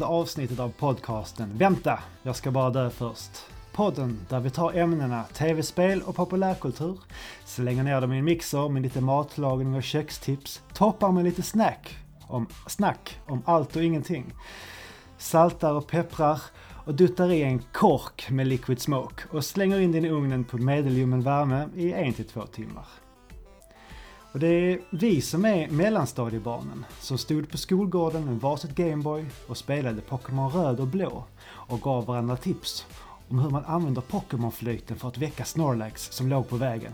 Välkomna avsnittet av podcasten Vänta, jag ska bara dö först. Podden där vi tar ämnena tv-spel och populärkultur, slänger ner dem i en mixer med lite matlagning och kökstips, toppar med lite snack om, snack om allt och ingenting. Saltar och pepprar och duttar i en kork med liquid smoke och slänger in den i ugnen på medelljummen värme i en till två timmar. Och det är vi som är mellanstadiebarnen som stod på skolgården med varsitt Gameboy och spelade Pokémon röd och blå och gav varandra tips om hur man använder Pokémon-flöjten för att väcka Snorlax som låg på vägen.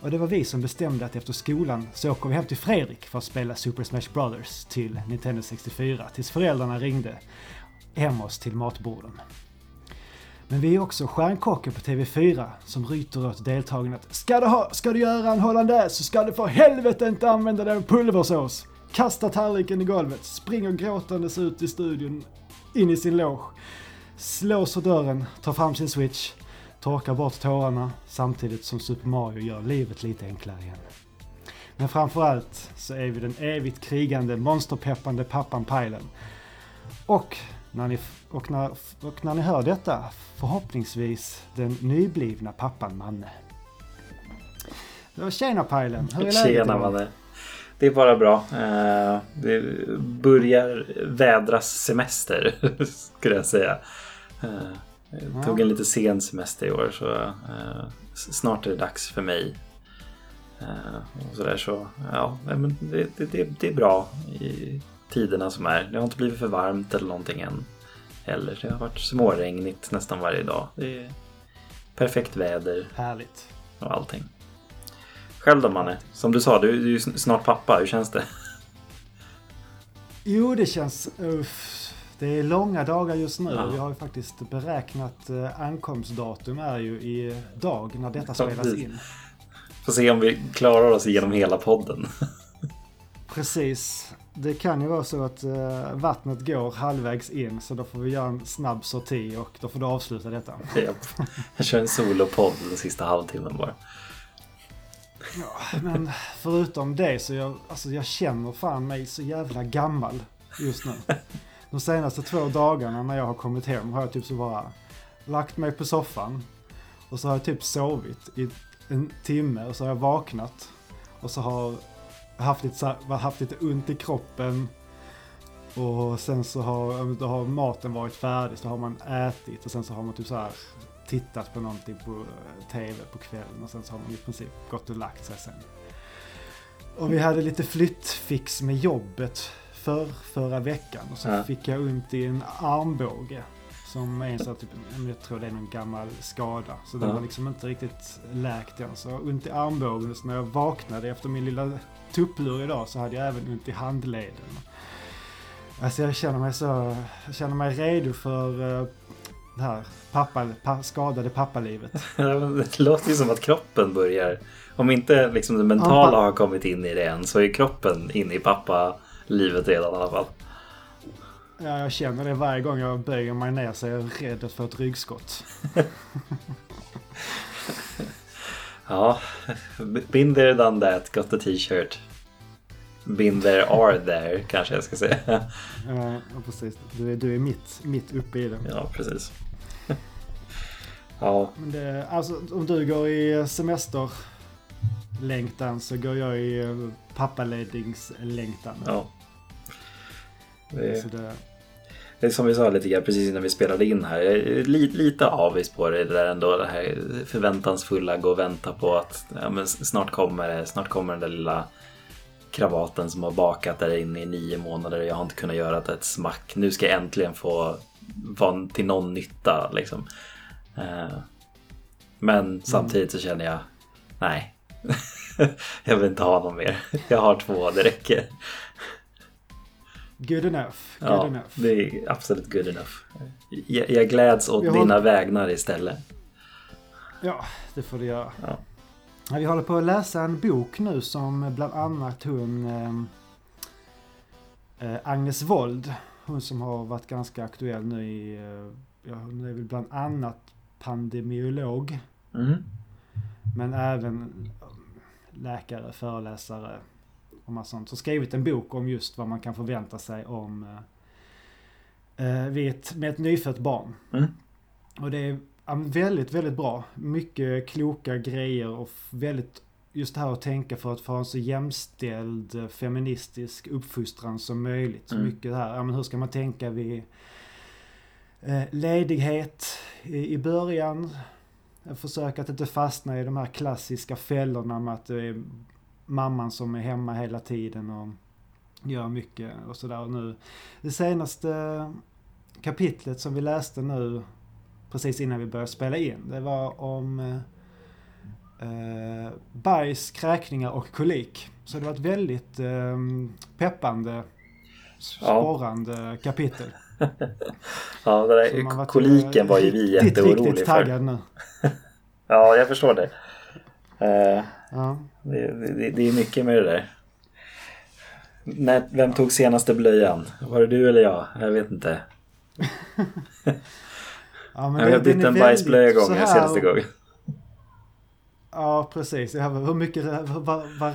Och det var vi som bestämde att efter skolan så åker vi hem till Fredrik för att spela Super Smash Brothers till Nintendo 64 tills föräldrarna ringde hem oss till matborden. Men vi är också stjärnkocken på TV4 som ryter åt deltagarna att ska du, ha, ska du göra en hollandaise så ska du för helvete inte använda den pulversås. Kasta tallriken i golvet, springer gråtandes ut i studion, in i sin loge, slåser dörren, tar fram sin switch, torkar bort tårarna samtidigt som Super Mario gör livet lite enklare igen. Men framförallt så är vi den evigt krigande, monsterpeppande pappan Pajlen. Och när ni, och, när, och när ni hör detta, förhoppningsvis den nyblivna pappan Manne. Tjena Pajlen, hur är läget? Tjena Manne. Det är bara bra. Eh, det börjar vädras semester, skulle jag säga. Eh, jag tog en lite sen semester i år så eh, snart är det dags för mig. Och så där, så, ja, men det, det, det är bra tiderna som är. Det har inte blivit för varmt eller någonting än. Heller. Det har varit småregnigt nästan varje dag. Det är perfekt väder. Härligt. Och allting. Själv då Manne? Som du sa, du är ju snart pappa. Hur känns det? Jo, det känns... Uff. Det är långa dagar just nu. Ja. Vi har ju faktiskt beräknat eh, ankomstdatum är ju i dag när detta spelas in. Får se om vi klarar oss igenom hela podden. Precis. Det kan ju vara så att uh, vattnet går halvvägs in så då får vi göra en snabb sorti och då får du avsluta detta. Japp. Jag kör en solopodd den sista halvtimmen bara. Ja, men förutom det så jag, alltså jag känner fan mig så jävla gammal just nu. De senaste två dagarna när jag har kommit hem har jag typ så bara lagt mig på soffan och så har jag typ sovit i en timme och så har jag vaknat och så har haft lite, haft lite ont i kroppen. Och sen så har, då har maten varit färdig, så har man ätit och sen så har man typ så här tittat på någonting på eh, TV på kvällen och sen så har man i princip gått och lagt sig sen. Och vi hade lite flyttfix med jobbet för förra veckan och så ja. fick jag ont i en armbåge. Som är en sån typ, jag tror det är någon gammal skada. Så den ja. var liksom inte riktigt läkt än. Så ont i armbågen. Så när jag vaknade efter min lilla tupplur idag så hade jag även ont i handleden. Alltså jag känner mig så, jag känner mig redo för uh, det här pappa, pa, skadade pappalivet. det låter ju som att kroppen börjar, om inte liksom det mentala har kommit in i det än så är kroppen inne i pappalivet redan i alla fall. Ja, jag känner det varje gång jag böjer mig ner så är jag rädd att få ett ryggskott. ja, been there done that, got the t-shirt. Been there are there kanske jag ska säga. Ja, precis. Du är, du är mitt, mitt uppe i det. Ja, precis. ja. Men det, alltså, om du går i semesterlängtan så går jag i pappaledingslängtan. Ja. Det... det... det som vi sa lite grann precis innan vi spelade in här. Lite, lite avis på det där ändå. Det här förväntansfulla, gå och vänta på att ja, snart kommer det. Snart kommer den där lilla kravaten som har bakat där inne i nio månader. Jag har inte kunnat göra ett smack. Nu ska jag äntligen få vara till någon nytta. Liksom. Eh, men samtidigt så känner jag, nej. jag vill inte ha någon mer. Jag har två, det räcker. Good enough. Good ja, enough. det är absolut good enough. Jag, jag gläds åt har... dina vägnar istället. Ja, det får du göra. Ja. Vi håller på att läsa en bok nu som bland annat hon eh, Agnes Wold, hon som har varit ganska aktuell nu i, eh, ja, hon är väl bland annat pandemiolog. Mm. Men även läkare, föreläsare och massa sånt. Så skrivit en bok om just vad man kan förvänta sig om eh, vid ett, med ett nyfött barn. Mm. Och det är väldigt, väldigt bra. Mycket kloka grejer och väldigt just det här att tänka för att få en så jämställd eh, feministisk uppfostran som möjligt. Så Mm. mycket det här, ja men hur ska man tänka vid eh, ledighet i, i början? Försöka att inte fastna i de här klassiska fällorna med att det är mamman som är hemma hela tiden och gör mycket och sådär. Nu, det senaste kapitlet som vi läste nu precis innan vi började spela in. Det var om eh, eh, bajs, kräkningar och kolik. Så det var ett väldigt eh, peppande, sporrande kapitel. Ja, det där var koliken var ju vi riktigt, jätteoroliga riktigt för. taggad nu. Ja, jag förstår det. Eh, Ja. det, det. Det är mycket med det där. När, vem tog senaste blöjan? Var det du eller jag? Jag vet inte. Ja, men jag har bytt en bajsblöja gången här- senaste gången. Ja, precis. Ja, hur, mycket, vad, vad,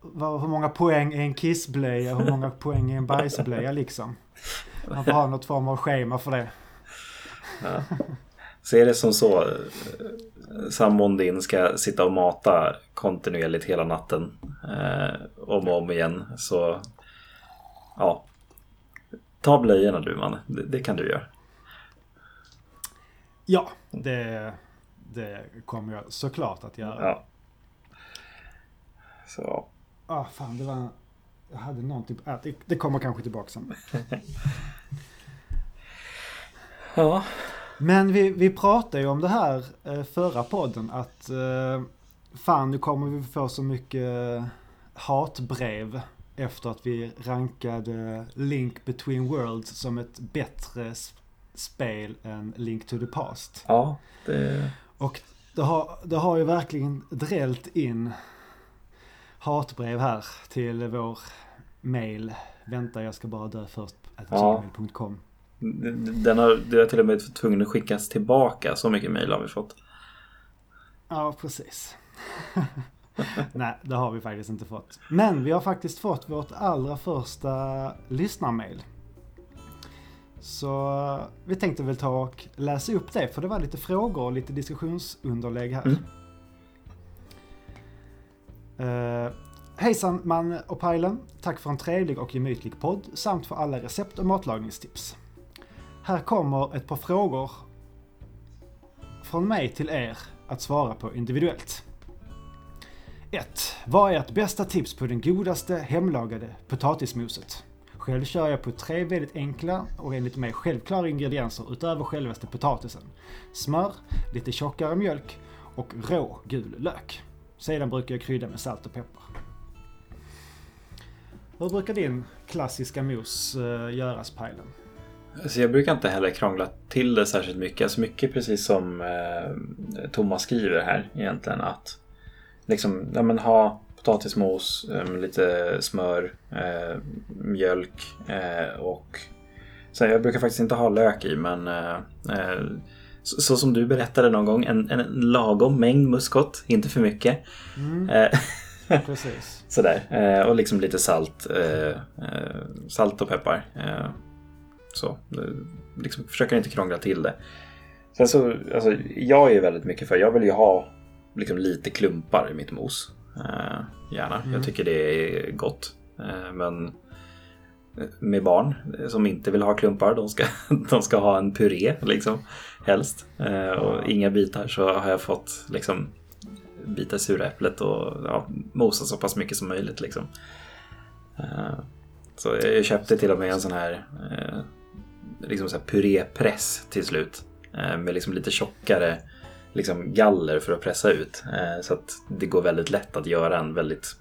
vad, hur många poäng är en kissblöja? Hur många poäng är en bajsblöja liksom? Man får ha något form av schema för det. Så är det som så. eh, Sambon din ska sitta och mata kontinuerligt hela natten. Eh, om och om igen. Så ja. Ta blöjorna du man. Det, det kan du göra. Ja, det, det kommer jag såklart att göra. Ja. Så. Ah, fan, det var... Jag hade någonting... Ah, det, det kommer kanske tillbaka sen. Ja. Men vi, vi pratade ju om det här eh, förra podden att eh, fan nu kommer vi få så mycket hatbrev efter att vi rankade Link Between Worlds som ett bättre spel än Link to the Past. Ja. Det... Och det har, det har ju verkligen drällt in hatbrev här till vår mail. Vänta jag ska bara dö först. Ja. Den har, det har till och med varit tvungen att skickas tillbaka. Så mycket mejl har vi fått. Ja, precis. Nej, det har vi faktiskt inte fått. Men vi har faktiskt fått vårt allra första lyssnarmail. Så vi tänkte väl ta och läsa upp det, för det var lite frågor och lite diskussionsunderlägg här. Mm. Eh, hejsan man och Pajlen. Tack för en trevlig och gemytlig podd samt för alla recept och matlagningstips. Här kommer ett par frågor från mig till er att svara på individuellt. 1. Vad är ert bästa tips på den godaste hemlagade potatismoset? Själv kör jag på tre väldigt enkla och enligt mig självklara ingredienser utöver självaste potatisen. Smör, lite tjockare mjölk och rå gul lök. Sedan brukar jag krydda med salt och peppar. Hur brukar din klassiska mos eh, göras, Pajlen? Så jag brukar inte heller krångla till det särskilt mycket. Alltså mycket precis som eh, Thomas skriver här egentligen. Att liksom, ja, men ha potatismos, eh, lite smör, eh, mjölk eh, och så jag brukar faktiskt inte ha lök i men eh, eh, så, så som du berättade någon gång, en, en lagom mängd muskot, inte för mycket. Mm, precis. Sådär. Och liksom lite salt. Salt och peppar. Så. Liksom försöker inte krångla till det. Sen så, alltså, jag är väldigt mycket för, jag vill ju ha liksom lite klumpar i mitt mos. Eh, gärna. Mm. Jag tycker det är gott. Eh, men med barn som inte vill ha klumpar, de ska, de ska ha en puré liksom. Helst. Eh, och inga bitar så har jag fått liksom bita sura äpplet och ja, mosa så pass mycket som möjligt. Liksom. Eh, så jag köpte till och med en sån här, eh, liksom så här purépress till slut. eh, Med liksom lite tjockare liksom galler för att pressa ut. Eh, Så att det går väldigt lätt att göra en väldigt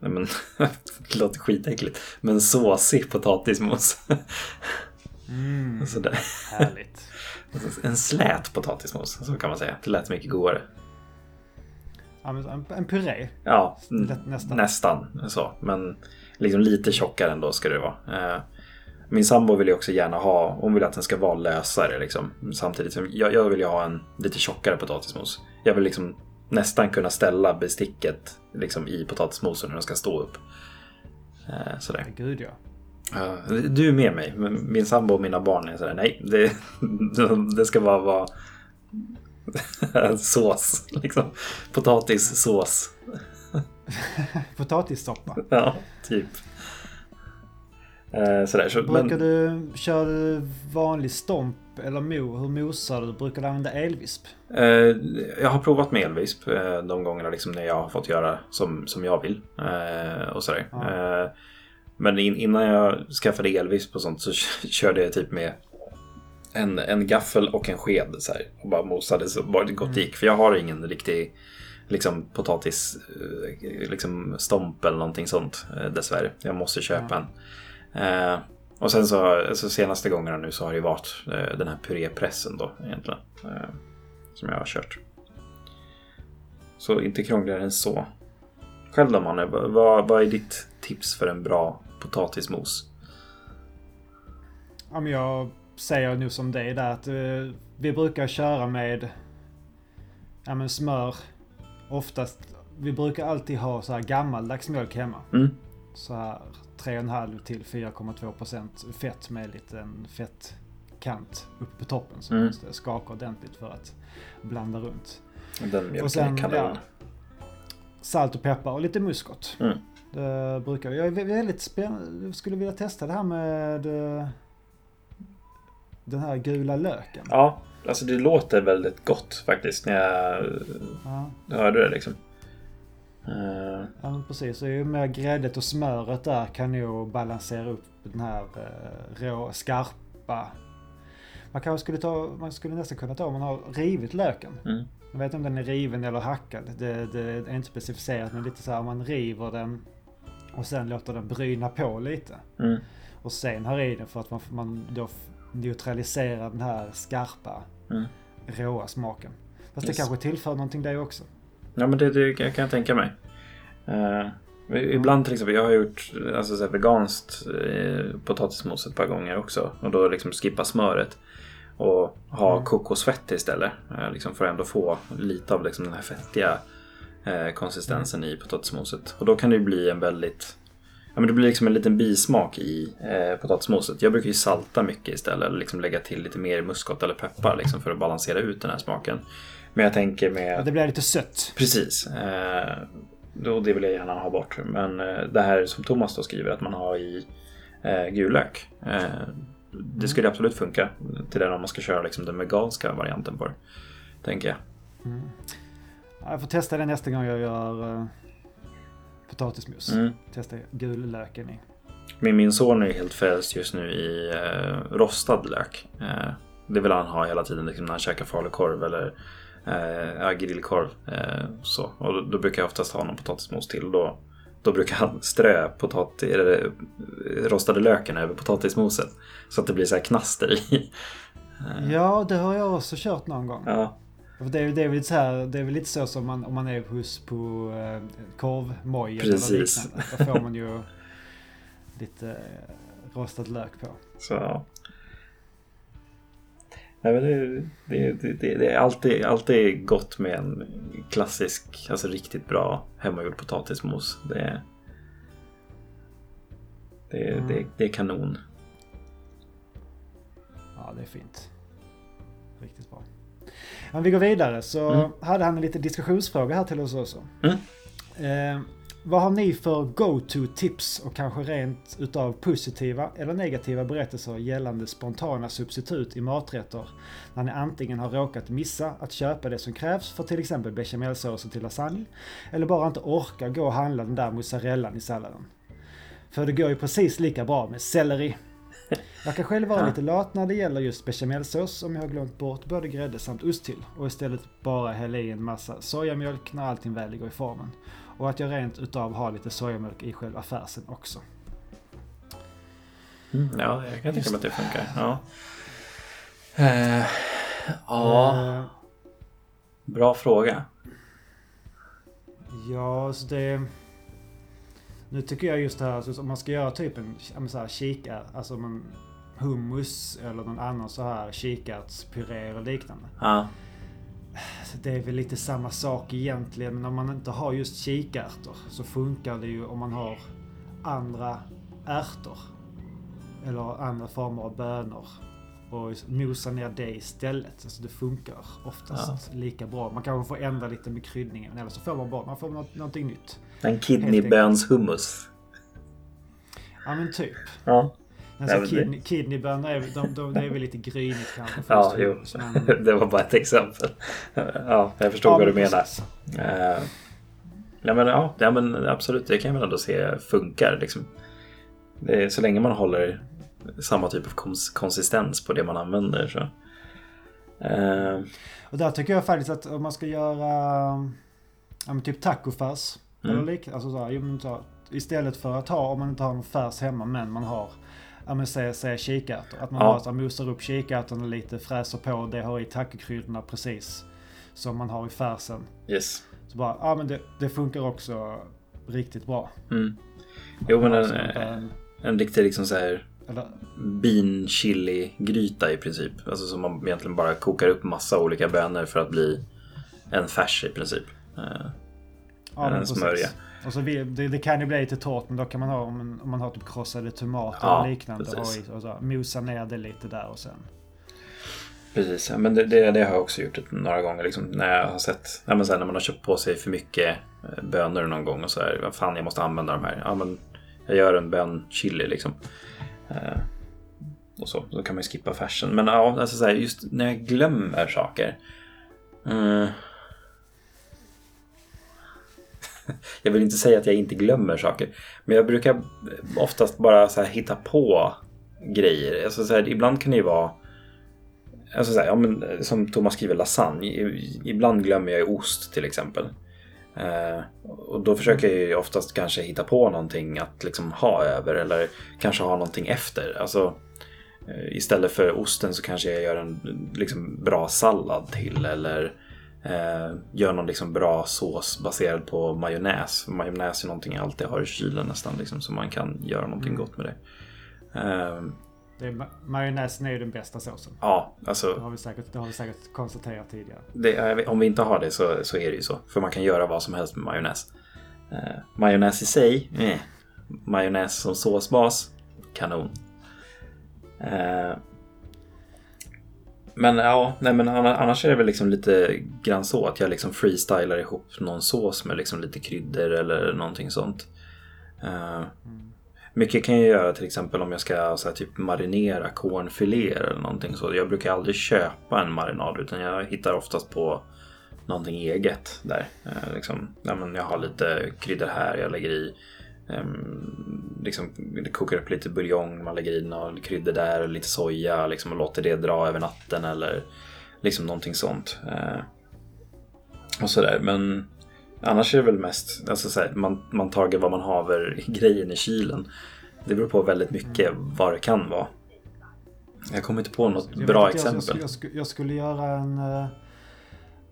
Nej, men, det låter skitäckligt. Men såsig potatismos. Mm, Sådär. härligt. En slät potatismos, så kan man säga. Det lät mycket godare. En, puré. Ja, nästan. nästan så. Men liksom lite tjockare ändå ska det vara. Min sambo vill ju också gärna ha, hon vill att den ska vara lösare liksom. Samtidigt som jag, jag vill ju ha en lite tjockare potatismos. Jag vill liksom nästan kunna ställa besticket liksom, i potatismosen när den ska stå upp. Eh, sådär. Gud ja. Uh, du är med mig. Min sambo och mina barn är sådär, nej. Det, det ska bara vara sås. Liksom. Potatissås. Potatissoppa? Ja, typ. Eh, sådär, så, Brukar men... du köra vanlig stomp eller mo? Hur mosar du? Brukar du använda elvisp? Eh, jag har provat med elvisp eh, de gångerna liksom när jag har fått göra som, som jag vill. Eh, och sådär. Ja. Eh, men in, innan jag skaffade elvisp och sånt så körde jag typ med en, en gaffel och en sked så här, och bara mosade så bara det gott mm. gick. För jag har ingen riktig liksom, potatis eh, liksom, stomp eller någonting sånt dessvärre. Jag måste köpa ja. en. Eh, och sen så, alltså senaste gångerna nu så har det varit eh, den här purépressen då egentligen. Eh, som jag har kört. Så inte krångligare än så. Själv då Manne, vad, vad är ditt tips för en bra potatismos? Ja, men jag säger nu som dig där att uh, vi brukar köra med ja, men smör. Oftast, vi brukar alltid ha så här gammaldags mjölk hemma. Mm. Så här 3,5 till 4,2 procent fett med en liten fettkant uppe på toppen. Så mm. man måste skaka ordentligt för att blanda runt. Den och sen, ja, Salt och peppar och lite muskot. Mm. Det brukar jag. är väldigt spännande. skulle vilja testa det här med eh, den här gula löken. Ja, alltså det låter väldigt gott faktiskt när jag ja. hörde det liksom. Uh, ja precis, så ju mer gräddet och smöret där kan nog balansera upp den här uh, rå, skarpa. Man kanske skulle ta, man skulle nästan kunna ta om man har rivit löken. Mm. Jag vet inte om den är riven eller hackad. Det, det är inte specificerat men lite så här man river den och sen låter den bryna på lite. Mm. Och sen har i den för att man, man då neutraliserar den här skarpa mm. råa smaken. Fast yes. det kanske tillför någonting det också. Ja men det, det kan jag tänka mig. Uh, ibland till exempel, jag har gjort alltså, så veganskt eh, potatismos ett par gånger också. Och då liksom skippa smöret. Och ha mm. kokosfett istället. Uh, liksom för att ändå få lite av liksom, den här fettiga eh, konsistensen mm. i potatismoset. Och då kan det bli en väldigt Ja, men det blir liksom en liten bismak i eh, potatismoset. Jag brukar ju salta mycket istället. Eller liksom lägga till lite mer muskot eller peppar liksom, för att balansera ut den här smaken. Men jag tänker med... Det blir lite sött. Precis. Eh, och det vill jag gärna ha bort. Men eh, det här som Thomas då skriver att man har i eh, gul lök. Eh, det skulle absolut funka till den om man ska köra liksom den veganska varianten på det. Tänker jag. Mm. Jag får testa det nästa gång jag gör potatismos. Mm. Testa gullöken i. Men min son är helt frälst just nu i rostad lök. Det vill han ha hela tiden liksom när han käkar falukorv eller eh, grillkorv. Eh, så. Och då, då, brukar jag oftast ha någon potatismos till. Då, då brukar han strö potatis, eller, rostade löken över potatismoset. Så att det blir så här knaster i. Eh. Ja, det har jag också kört någon gång. Ja. Det är, det, är väl så här, det är väl lite så som man, om man är hos på eh, korvmojen eller liknande. Då får man ju lite eh, rostad lök på. Så. Nej, det, det, det, det, är alltid, alltid gott med en klassisk, alltså riktigt bra hemmagjord potatismos. Det, det, mm. det, det är kanon. Ja, det är fint. Riktigt bra. Om vi går vidare så mm. hade han en liten diskussionsfråga här till oss också. Mm. Eh, vad har ni för go-to-tips och kanske rent utav positiva eller negativa berättelser gällande spontana substitut i maträtter när ni antingen har råkat missa att köpa det som krävs för till exempel bechamelsåsen till lasagne eller bara inte orkar gå och handla den där mozzarellan i salladen? För det går ju precis lika bra med selleri. Jag kan själv vara lite lat när det gäller just bechamelsås om jag har glömt bort både grädde samt ost till och istället bara hälla i en massa sojamjölk när allting väl ligger i formen. Och att jag rent utav har lite sojamjölk i själva färsen också. Mm, ja, jag kan tänka mig att det funkar. Ja. Uh, ja. Uh, Bra fråga. Ja, så det... Nu tycker jag just det här, alltså, om man ska göra typ en så här, kikär, alltså man, hummus eller någon annan så här kikärtspuré eller liknande. Ja. Det är väl lite samma sak egentligen. Men om man inte har just kikärtor så funkar det ju om man har andra ärtor. Eller andra former av bönor. Och mosa ner det istället. Alltså det funkar oftast ja. lika bra. Man kanske får ändra lite med kryddningen. Eller så får man bara man får något, någonting nytt. En kidneybönshummus. Ja men typ. Ja. Alltså, kidney, kidneybönor är, de, de, det är väl lite grynigt kanske. Ja, jo. Men... det var bara ett exempel. Ja, jag förstår ja, vad du menar. Uh, ja, men, ja, ja, men absolut. Det kan jag väl ändå se funkar. Liksom. Är, så länge man håller samma typ av kons konsistens på det man använder. Så. Uh, och där tycker jag faktiskt att om man ska göra ja, typ tacofärs. Mm. Eller lik, alltså så här, istället för att ha, om man inte har någon färs hemma men man har ja men säg, säg kikärtor. Att man ja. bara så mosar upp kikärtorna lite, fräser på det, har i tacokryddorna precis. Som man har i färsen. Yes. Så bara, ja men det, det funkar också riktigt bra. Mm. Jo men en, en, en riktig liksom så här bean chili gryta i princip. Alltså som man egentligen bara kokar upp massa olika bönor för att bli en färs i princip. Eh, ja, en smörja. Precis. Och så det, det, kan ju bli lite torrt men då kan man ha om om man har typ krossade tomater ja, och liknande. Precis. Och, så, mosa ner det lite där och sen. Precis, men det, det, det har jag också gjort några gånger. Liksom, när jag har sett, ja, men sen när man har köpt på sig för mycket eh, bönor någon gång och så här. Vad fan, jag måste använda de här. Ja, men jag gör en bön chili liksom. Eh, och så, då kan man ju skippa färsen. Men ja, alltså så här, just när jag glömmer saker. Eh, jag vill inte säga att jag inte glömmer saker. Men jag brukar oftast bara så hitta på grejer. Alltså så här, ibland kan det ju vara Alltså så här, ja, men, som Thomas skriver, lasagne. Ibland glömmer jag ost till exempel. Eh, och då försöker jag ju oftast kanske hitta på någonting att liksom ha över eller kanske ha någonting efter. Alltså, eh, istället för osten så kanske jag gör en liksom, bra sallad till eller Eh, gör någon liksom bra sås baserad på majonnäs. Majonnäs är någonting jag alltid har i kylen nästan. Liksom, så man kan göra någonting mm. gott med det. Eh, det är, majonnäsen är ju den bästa såsen. Ja, alltså. Det har vi säkert, det har vi säkert konstaterat tidigare. Det, om vi inte har det så, så är det ju så. För man kan göra vad som helst med majonnäs. Eh, majonnäs i sig, eh. Majonnäs som såsbas, kanon. Eh, men ja, nej men annars är det väl liksom lite grann så att jag liksom freestylar ihop någon sås med liksom lite kryddor eller någonting sånt. Uh, mycket kan jag göra till exempel om jag ska så här, typ marinera cornfiléer eller någonting så. Jag brukar aldrig köpa en marinad utan jag hittar oftast på någonting eget där. Uh, liksom, ja, men jag har lite kryddor här, jag lägger i liksom, det kokar upp lite buljong, man lägger i några kryddor där, lite soja liksom, och låter det dra över natten eller liksom någonting sånt. Uh, och sådär, men annars är det väl mest, alltså såhär, man, man tager vad man haver grejen i kylen. Det beror på väldigt mycket vad det kan vara. Jag kommer inte på något jag bra exempel. Jag jag, skulle, jag skulle, göra en uh,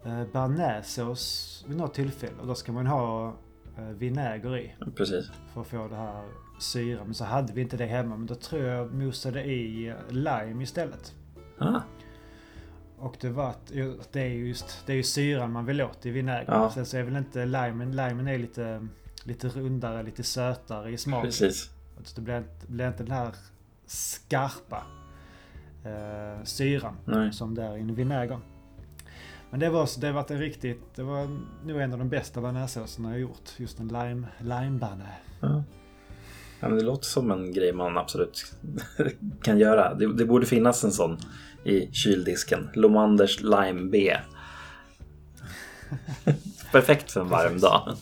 uh, bearnaisesås vid något tillfälle och då ska man ha Eh, vinäger i. Precis. För att få det här syra. Men så hade vi inte det hemma. Men då tror jag mosade i lime istället. Ah. Och det var att det är just det är ju syran man vill åt i vinäger. Ja. Sen så är väl inte limen, limen är lite, lite rundare, lite sötare i smaken. Precis. det blir inte, blir inte den här skarpa eh, syran Nej. som det är i vinäger. Men det var, det var en riktigt, det var nog en av de bästa bearnaisesåserna jag gjort. Just en lime, limebanne. Ja. ja. men det låter som en grej man absolut kan göra. Det, det, borde finnas en sån i kyldisken. Lomanders Lime B. Perfekt för en varm dag.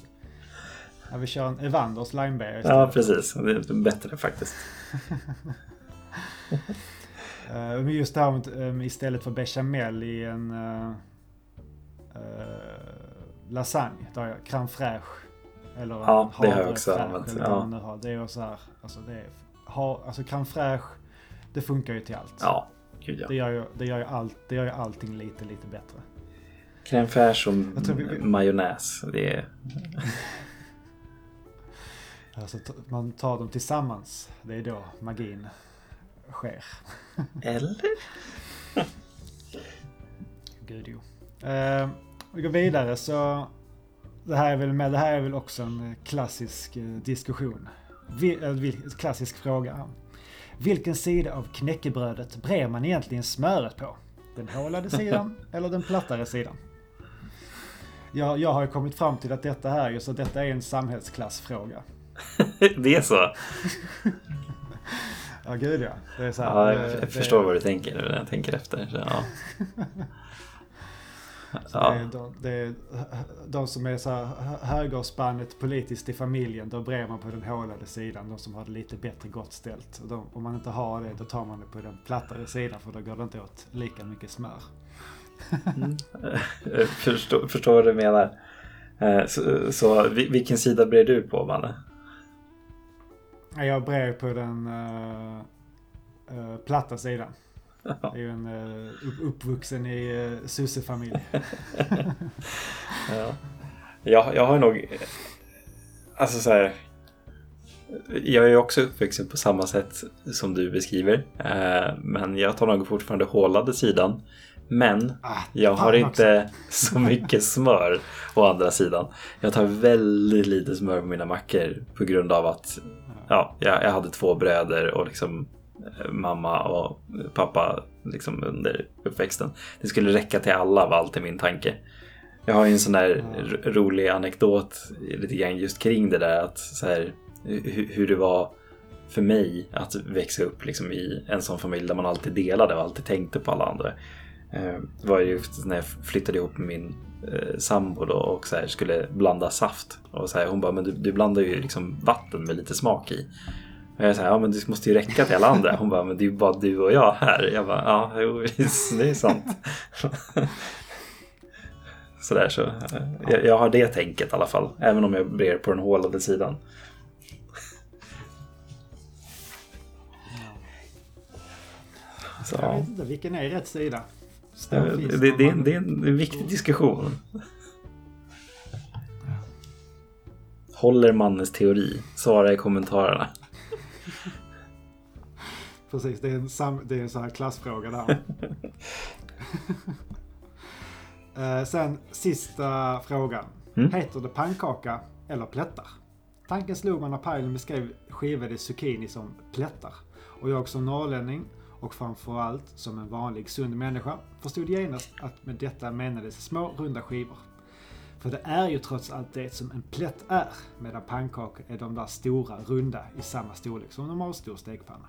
Ja, vi kör en Evanders Lime B istället. Ja, precis. Det är bättre faktiskt. Men just det här med istället för bechamel i en eh, lasagne. Där jag crème fraîche. Eller ja, det har jag också använt. Ja. Det är så här, alltså det är, ha, alltså crème fraîche, det funkar ju till allt. Ja, gud ja. Det gör ju, det gör ju, allt, det gör ju allting lite, lite bättre. Crème fraîche och vi, vi, majonnäs, det är... alltså, man tar dem tillsammans. Det är då magin sker. Eller? Gud jo. Eh, vi går vidare så det här är väl med, det här är väl också en klassisk diskussion. Vi, klassisk fråga. Vilken sida av knäckebrödet brer man egentligen smöret på? Den hålade sidan eller den plattare sidan? Jag, jag har ju kommit fram till att detta här just att detta är en samhällsklassfråga. det är så? ja, gud ja. Det är så här, ja, jag det, förstår det... vad du tänker när jag tänker efter. Så, ja. ja. Det, är de, det är de som är så här högerspannet politiskt i familjen, då brer man på den hålade sidan. De som har det lite bättre gott ställt. De, om man inte har det, då tar man det på den plattare sidan för då går det inte åt lika mycket smör. Mm. förstår, förstår vad du menar. Eh, så, så vilken sida brer du på, Manne? Jag brer på den uh, uh, platta sidan. Jag är ju en uh, uppvuxen i uh, sossefamilj. ja. jag, jag har nog... Alltså så här, Jag är också uppvuxen på samma sätt som du beskriver. men jag tar nog fortfarande hålade sidan. Men ah, jag har inte så mycket smör å andra sidan. Jag tar väldigt lite smör på mina mackor på grund av att ja, jag, hade två bröder och liksom eh, mamma och pappa liksom under uppväxten. Det skulle räcka till alla var alltid min tanke. Jag har ju en sån där rolig anekdot lite grann just kring det där att så här, hur det var för mig att växa upp liksom i en sån familj där man alltid delade och alltid tänkte på alla andra. Eh, det var ju när jag flyttade ihop med min eh, sambo då och så här, skulle blanda saft. Och så här, hon bara, men du, du blandar ju liksom vatten med lite smak i. Och jag sa, ja men det måste ju räcka till alla andra. Hon bara, men det är ju bara du och jag här. Jag bara, ja jo, det är sant. Sådär så. Eh, jag, jag, har det tänket i alla fall. Även om jag brer på den hålade sidan. Så. Jag vet inte, vilken är rätt sida? Det, det, det, det, är en viktig diskussion. Håller Mannes teori? Svara i kommentarerna. Precis, det är en, sam, det är en sån här klassfråga där. eh, sen sista frågan. Mm? Heter det pannkaka eller plättar? Tanken slog man när Pajlen beskrev skivade zucchini som plättar. Och jag som norrlänning och framförallt som en vanlig sund människa förstod genast att med detta menades små runda skivor. För det är ju trots allt det som en plätt är, medan pannkakor är de där stora, runda i samma storlek som en normalstor stekpanna.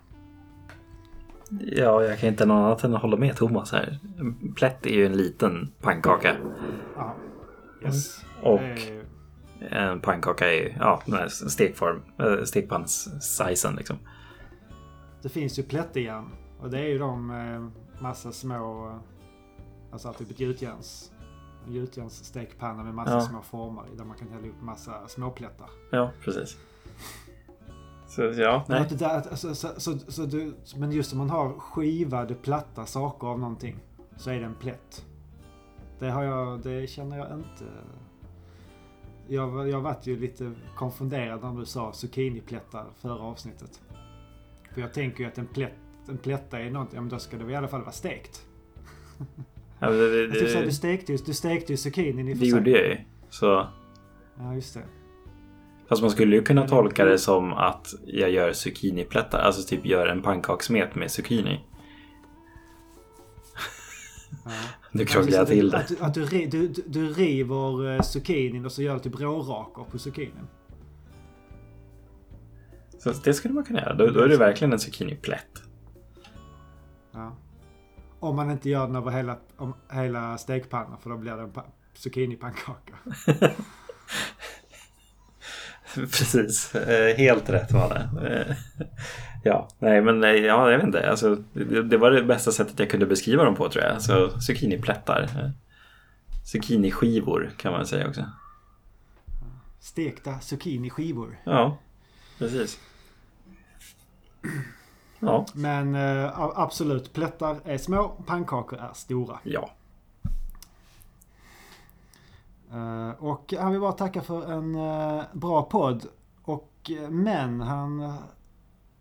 Ja, jag kan inte något annat än att hålla med Thomas här. Plätt är ju en liten pannkaka. Ja, yes. Och en pannkaka är ja, stekform, äh, stekpanns-sizen liksom. Det finns ju plättejärn och det är ju de eh, massa små, alltså typ ett gjutjärns, gjutjärnsstekpanna med massa ja. små former där man kan hälla upp massa småplättar. Ja, precis. Så ja, nej. Men, där, alltså, så, så, så, du, men just om man har skivade platta saker av någonting så är det en plätt. Det, har jag, det känner jag inte. Jag, jag varit ju lite konfunderad när du sa zucchiniplättar förra avsnittet. För jag tänker ju att en plätt en plätta i något, ja men då ska det i alla fall vara stekt. Ja, det, det, det, så, du stekte ju, du stekte ju zucchinin i Det gjorde jag ju. Så... Ja, just det. Fast man skulle ju kunna tolka det som att jag gör zucchiniplättar. Alltså typ gör en pannkakssmet med zucchini. Ja. Nu krånglar jag till det. Att, att du, du, du, du river eh, zucchinin och så gör du typ rårakor på zucchinin. Så det skulle man kunna göra. Då, då är det verkligen en zucchiniplätt. Ja. Om man inte gör den över hela, om, hela stekpannan för då blir det en zucchinipannkaka. Precis, eh, helt rätt var det. Eh, ja, nej men ja, jag vet inte. Alltså, det, var det bästa sättet jag kunde beskriva dem på tror jag. Alltså, zucchiniplättar. Eh, zucchiniskivor kan man säga också. Stekta zucchiniskivor. Ja, precis. Ja. Men absolut, plättar är små, pannkakor är stora. Ja. Uh, och han vill bara tacka för en uh, bra podd. Och, men han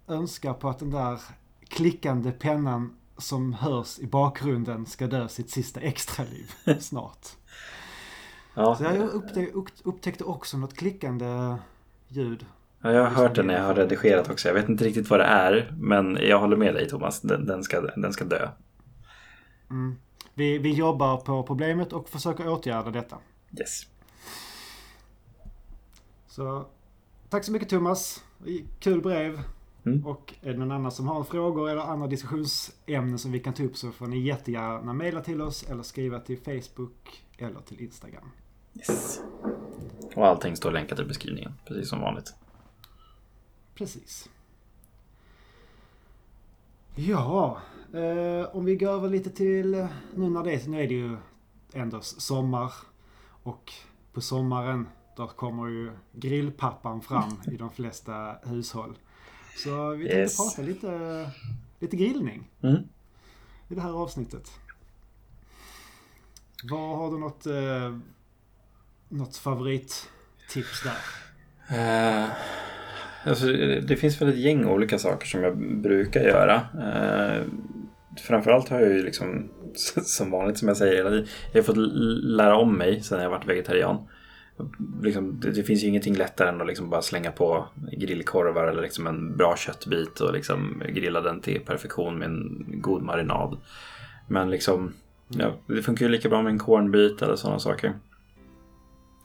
önskar på att den där klickande pennan som hörs i bakgrunden ska dö sitt sista extraliv snart. Ja. Så jag upptäckte, upptäckte också något klickande ljud. Ja, jag har hört det när jag har redigerat också. Jag vet inte riktigt vad det är. Men jag håller med dig Thomas. Den, den ska, den ska dö. Mm. Vi, vi jobbar på problemet och försöker åtgärda detta. Yes. Så tack så mycket Thomas. Kul brev. Mm. Och är det någon annan som har frågor eller andra diskussionsämnen som vi kan ta upp så får ni jättegärna mejla till oss eller skriva till Facebook eller till Instagram. Yes. Och allting står länkat i beskrivningen, precis som vanligt. Precis. Ja, eh, om vi går över lite till nu när det nu är det ju ändå sommar och på sommaren då kommer ju grillpappan fram i de flesta hushåll. Så vi tänkte yes. prata lite, lite grillning mm. i det här avsnittet. Vad Har du något, eh, något favorittips där? Uh, alltså, det finns väl ett gäng olika saker som jag brukar göra. Uh, framförallt har jag ju liksom, som vanligt som jag säger hela tiden, jag har fått lära om mig sen jag varit vegetarian liksom, det, det, finns ju ingenting lättare än att liksom bara slänga på grillkorvar eller liksom en bra köttbit och liksom grilla den till perfektion med en god marinad. Men liksom, ja, det funkar ju lika bra med en kornbit eller sådana saker.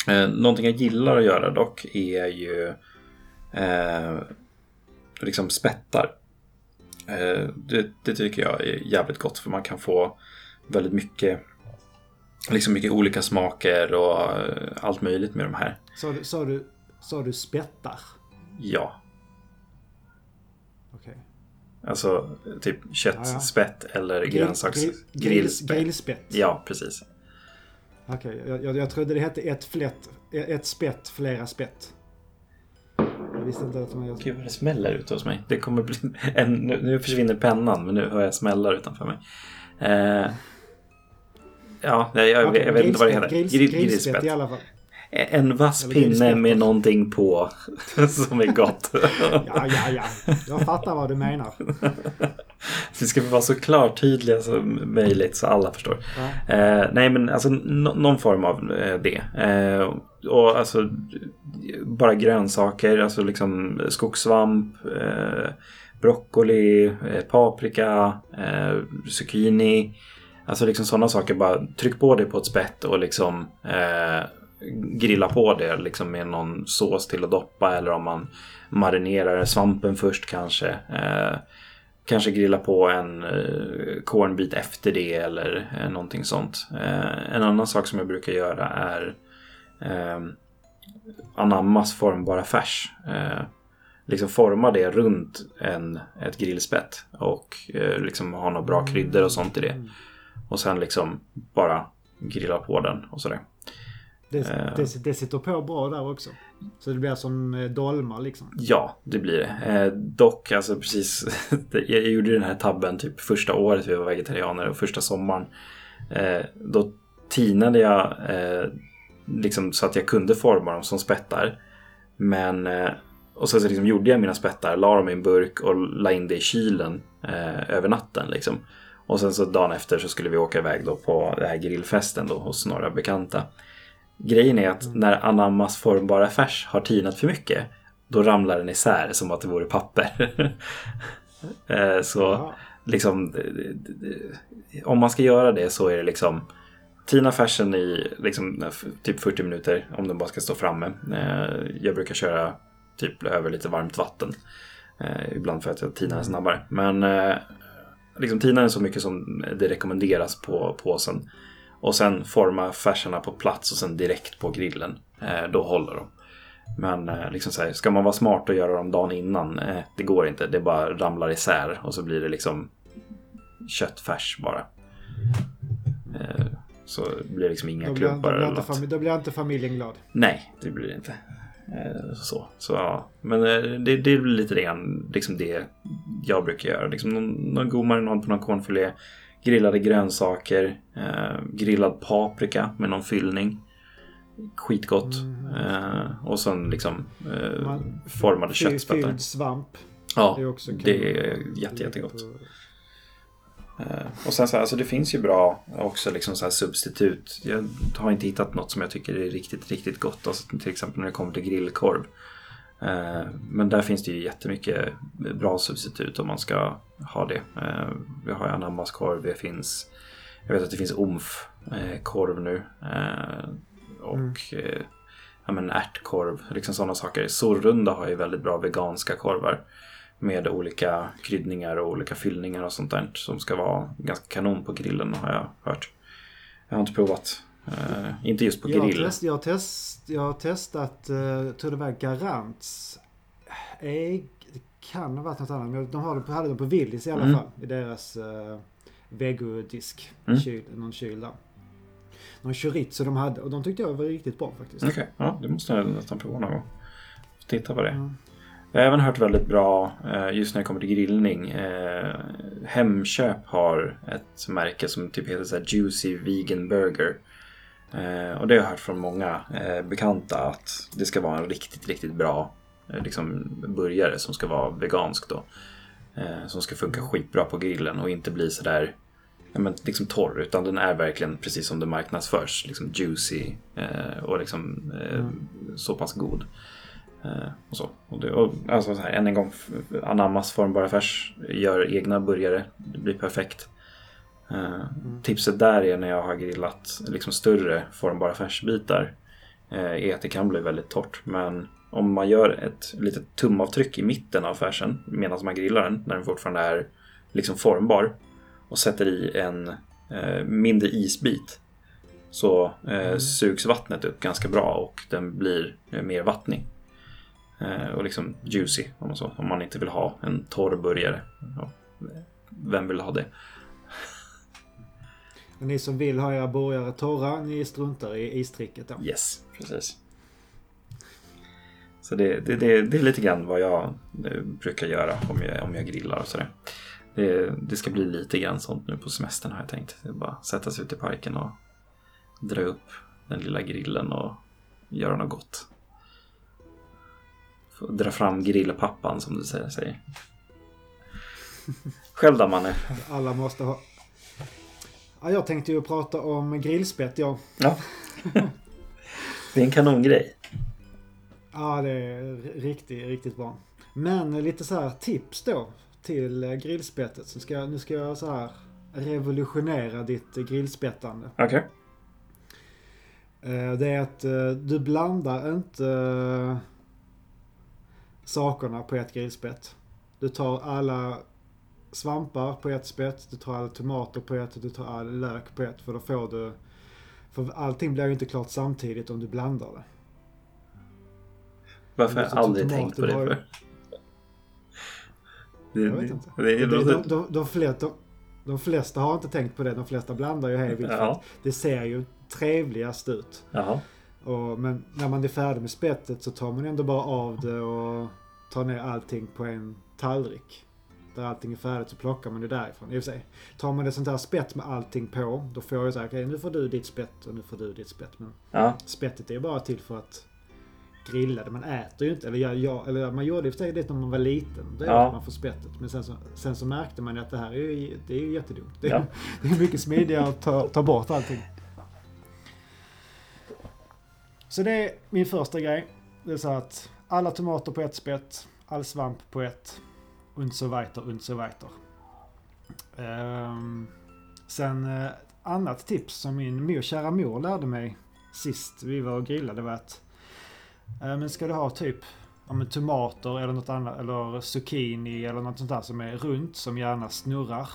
Eh, någonting jag gillar att göra dock är ju eh, liksom spettar. Eh, det, det, tycker jag är jävligt gott för man kan få väldigt mycket liksom mycket olika smaker och eh, allt möjligt med de här. Sa du, sa du, sa du spettar? Ja. Okej. Okay. Alltså typ köttspett ja, ja. eller grönsaks... Grill, grillspett. Grillspett. Ja, precis. Okej, okay. jag, jag, trodde det hette ett, flätt, ett spett, flera spett. Visste inte att man... Gud vad det smäller ute hos mig. Det kommer bli en, nu, nu försvinner pennan men nu hör jag smällar utanför mig. Eh, Ja, jag, jag, jag vet inte vad det heter. Grills, Grill, grillspett i alla fall. En vass pinne med någonting på som är gott. ja, ja, ja. Jag fattar vad du menar. Det ska vara så klart tydliga som möjligt så alla förstår. Ja. Eh, nej, men alltså någon form av eh, det. Eh, och alltså bara grönsaker, alltså liksom skogssvamp, eh, broccoli, eh, paprika, eh, zucchini. Alltså liksom sådana saker. Bara tryck på det på ett spett och liksom eh, grilla på det liksom med någon sås till att doppa. Eller om man marinerar svampen först kanske. Eh, kanske grilla på en eh, kornbit efter det eller eh, någonting sånt. Eh, en annan sak som jag brukar göra är eh, anammas formbara färs. Eh, liksom forma det runt en, ett grillspett och eh, liksom ha några bra kryddor och sånt i det. Och sen liksom bara grilla på den och sådär. Det, eh. det, det sitter på bra där också. Så det blir som eh, dolmar liksom. Ja, det blir det. Eh, dock, alltså precis. jag gjorde den här tabben typ första året vi var vegetarianer och första sommaren. Eh, då tinade jag eh, liksom så att jag kunde forma dem som spettar. Men och så, så liksom gjorde jag mina spettar, la dem i en burk och la in det i kylen över natten. Liksom. Och sen så dagen efter så skulle vi åka iväg då på den här grillfesten då hos några bekanta. Grejen är att mm. när Anammas formbara färs har tinat för mycket då ramlar den isär som att det vore papper. Eh, så liksom om man ska göra det så är det liksom tina färsen i liksom, typ 40 minuter om den bara ska stå framme. Eh, jag brukar köra typ över lite varmt vatten. Eh, ibland för att jag tinar den snabbare. Men liksom tina den så mycket som det rekommenderas på påsen. Och sen forma färserna på plats och sen direkt på grillen. Eh, då håller de. Men eh, liksom så här, ska man vara smart och göra dem dagen innan? Eh, det går inte. Det bara ramlar isär och så blir det liksom köttfärs bara. Eh, så blir det liksom inga då blir, klubbar. Då blir, då blir inte familjen glad. Nej, det blir det inte. Eh, så, så ja. Men eh, det, det är lite grann liksom det jag brukar göra. Liksom någon, någon god marinad på någon cornfilé. Grillade grönsaker. Eh, grillad paprika med någon fyllning. Skitgott. Mm. Eh, och sen liksom eh, formade köttspettar. Fylld svamp. Ja, det är, också det är jätte, jättegott. Och sen så alltså det finns ju bra också liksom så substitut. Jag har inte hittat något som jag tycker är riktigt, riktigt gott. Alltså till exempel när det kommer till grillkorv. Men där finns det ju jättemycket bra substitut om man ska ha det. Vi har anammaskorv, det finns jag vet att det finns omf korv nu. Och mm ja, men ärtkorv, liksom sådana saker. Sorrunda har ju väldigt bra veganska korvar. Med olika kryddningar och olika fyllningar och sånt där som ska vara ganska kanon på grillen har jag hört. Jag har inte provat. Uh, inte just på grill. Jag, test, jag, test, jag har testat, uh, tror det var Garants ägg. Det kan ha varit något annat. Men de har, hade dem på Willys i alla mm. fall. I deras uh, vegodisk. Mm. Kyl, någon kyl där någon chorizo de hade och de tyckte jag var riktigt bra faktiskt. Okej, okay. ja det måste jag nästan prova någon gång. Titta på det. Mm. Jag har även hört väldigt bra eh, just när det kommer till grillning. Eh, Hemköp har ett märke som typ heter så Juicy Vegan Burger. Eh, och det har jag hört från många eh, bekanta att det ska vara en riktigt, riktigt bra eh, liksom, burgare som ska vara vegansk då. Eh, som ska funka skitbra på grillen och inte bli sådär ja, men, liksom torr utan den är verkligen precis som det marknadsförs. Liksom juicy eh, och liksom eh, mm. så pass god. Eh, och så. Och det, och, alltså, så här, än en gång, anammas formbara färs, gör egna burgare, det blir perfekt. Eh, mm. Tipset där är när jag har grillat liksom större formbara färsbitar eh, är att det kan bli väldigt torrt. Men om man gör ett litet tumavtryck i mitten av färsen medan man grillar den, när den fortfarande är liksom formbar, och sätter i en eh, mindre isbit så eh, mm. sugs vattnet upp ganska bra och den blir eh, mer vattnig. Eh, och liksom juicy om man, så, om man inte vill ha en torr burgare. Ja, vem vill ha det? Och ni som vill ha era burgare torra, ni struntar i istricket då? Yes, precis. Så det, det, det, det är lite grann vad jag eh, brukar göra om jag, om jag grillar och sådär. Det, det, ska bli lite grann sånt nu på semestern har jag tänkt. Det bara sätta sig ut i parken och dra upp den lilla grillen och göra något gott. Få dra fram grillpappan som du säger. Själv då Manne? Alla måste ha... Ja, jag tänkte ju prata om grillspett ja. ja. Det är en kanongrej. Ja, det är riktigt, riktigt bra. Men lite så här tips då till eh, grillspettet. Så ska, nu ska jag så här revolutionera ditt grillspettande. Okej. Okay. Eh, det är att eh, du blandar inte sakerna på ett grillspett. Du tar alla svampar på ett spett, du tar alla tomater på ett och du tar all lök på ett. För då får du... För allting blir ju inte klart samtidigt om du blandar det. Varför har jag aldrig tänkt på det för? Det, jag vet inte. Det, det, de, de, de, flesta, de, flesta har inte tänkt på det. De flesta blandar ju hej vilt. Ja. Det ser ju trevligast ut. Jaha. Och, men när man är färdig med spettet så tar man ändå bara av det och tar ner allting på en tallrik. Där allting är färdigt så plockar man det därifrån. I och för sig, tar man ett sånt här spett med allting på, då får jag säga okej okay, nu får du ditt spett och nu får du ditt spett. Men ja. spettet är ju bara till för att grillade. Man äter ju inte. Eller, jag, jag, eller man gjorde det lite när man var liten. Då ja. man får spettet. Men sen så, sen så märkte man att det här är ju, det är ju jättedumt. Det, ja. det är mycket smidigare att ta, ta bort allting. Så det är min första grej. Det är så att alla tomater på ett spett. All svamp på ett. Und so weiter, und so weiter. Um, sen uh, annat tips som min mor, kära mor lärde mig sist vi var och grillade var att Eh, men ska du ha typ ja, men tomater eller något annat, eller zucchini eller något sånt där som är runt, som gärna snurrar.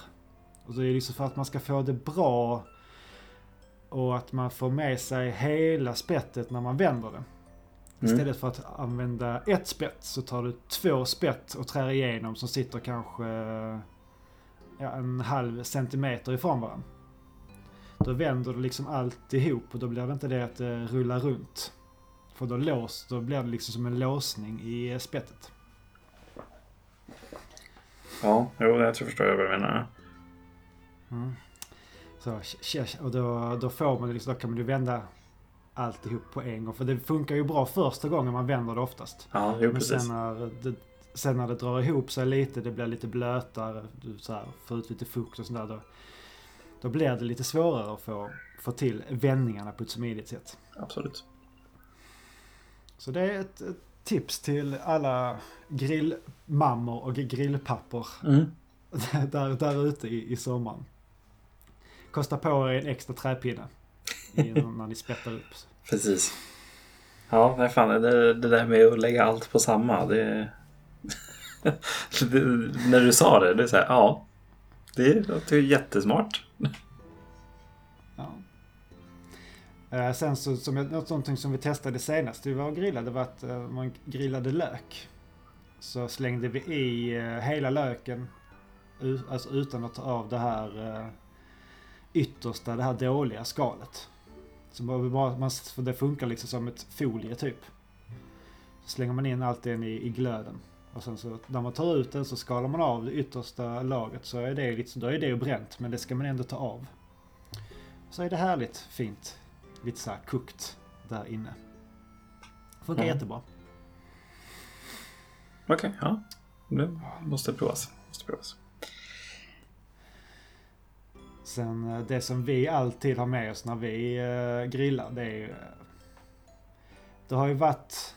Och det är liksom för att man ska få det bra och att man får med sig hela spettet när man vänder det. Mm. Istället för att använda ett spett så tar du två spett och trär igenom som sitter kanske ja, en halv centimeter ifrån varandra. Då vänder du liksom allt ihop och då blir det inte det att det rullar runt. För då, lås, då blir det liksom som en låsning i spettet. Ja, jo, jag tror förstår jag vad du menar. Mm. Så, och då, då får man liksom, då kan man ju vända alltihop på en gång. För det funkar ju bra första gången man vänder det oftast. Ja, jo, Men sen när det, sen när det drar ihop sig lite, det blir lite blötare, du så här, får ut lite fukt och sådär. Då, då blir det lite svårare att få, få till vändningarna på ett smidigt sätt. Absolut. Så det är ett, ett tips till alla grillmammor och grillpappor Mm. där, där ute i, i sommaren. Kosta på er en extra träpinne när ni spettar upp. Precis. Ja, nej fan, det, det där med att lägga allt på samma. Det, det, när du sa det, det är så här, ja. Det låter ju jättesmart. Ja. Eh, sen så, som jag, något någonting som vi testade senast vi var och grillade var att eh, man grillade lök. Så slängde vi i eh, hela löken alltså utan att ta av det här yttersta, det här dåliga skalet. Så bara, man, det funkar liksom som ett folie typ. Så slänger man in allt den i, i glöden. Och sen så när man tar ut den så skalar man av det yttersta lagret så är det liksom, då är det ju bränt men det ska man ändå ta av. Så är det härligt fint. Lite så här kokt där inne. Funkar Mm. jättebra. Okej, ja. Det måste provas. Måste provas. Sen det som vi alltid har med oss när vi eh, grillar det är ju... eh, Det har ju varit...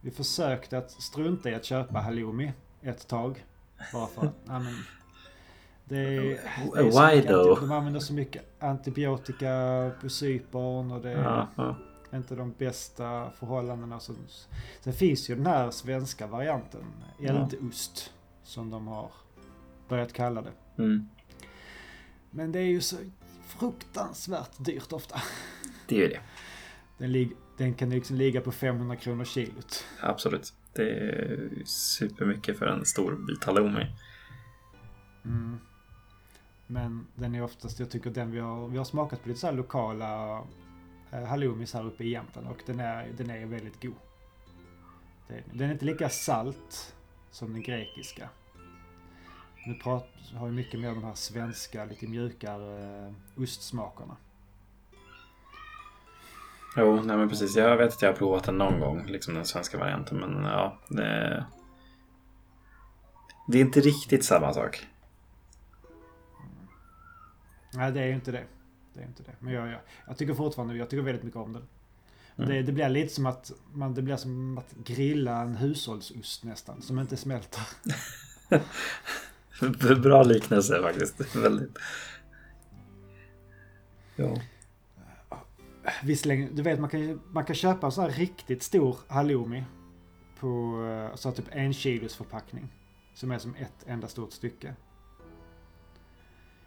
Vi försökte att strunta i att köpa halloumi ett tag. Bara för att, ja, men, det är, det är Why though? De använder så mycket antibiotika på Cypern och det är Ja, ja. inte de bästa förhållandena. Sen finns ju den här svenska varianten, eldost, som de har börjat kalla det. Mm. Men det är ju så fruktansvärt dyrt ofta. Det är ju det. Den, den kan liksom ligga på 500 kronor kilot. Absolut. Det är supermycket för en stor bit halloumi. Mm. Men den är oftast, jag tycker den vi har, vi har smakat på lite så här lokala eh, halloumis här uppe i Jämtland och den är, den är väldigt god. Den är inte lika salt som den grekiska. Nu prat, har vi mycket mer de här svenska, lite mjukare eh, ostsmakerna. Jo, nej men precis. Jag vet att jag har provat den någon gång, liksom den svenska varianten. Men ja, det... Det är inte riktigt samma sak. Nej, det är ju inte det. Det är inte det. Men jag, jag, jag tycker fortfarande, jag tycker väldigt mycket om den. Mm. Det, det blir lite som att, man, det blir som att grilla en hushållsost nästan, som inte smälter. Bra liknelse faktiskt. Väldigt. Ja. Visserligen, du vet man kan, man kan köpa en sån här riktigt stor halloumi på eh, så typ en kilos förpackning. Som är som ett enda stort stycke.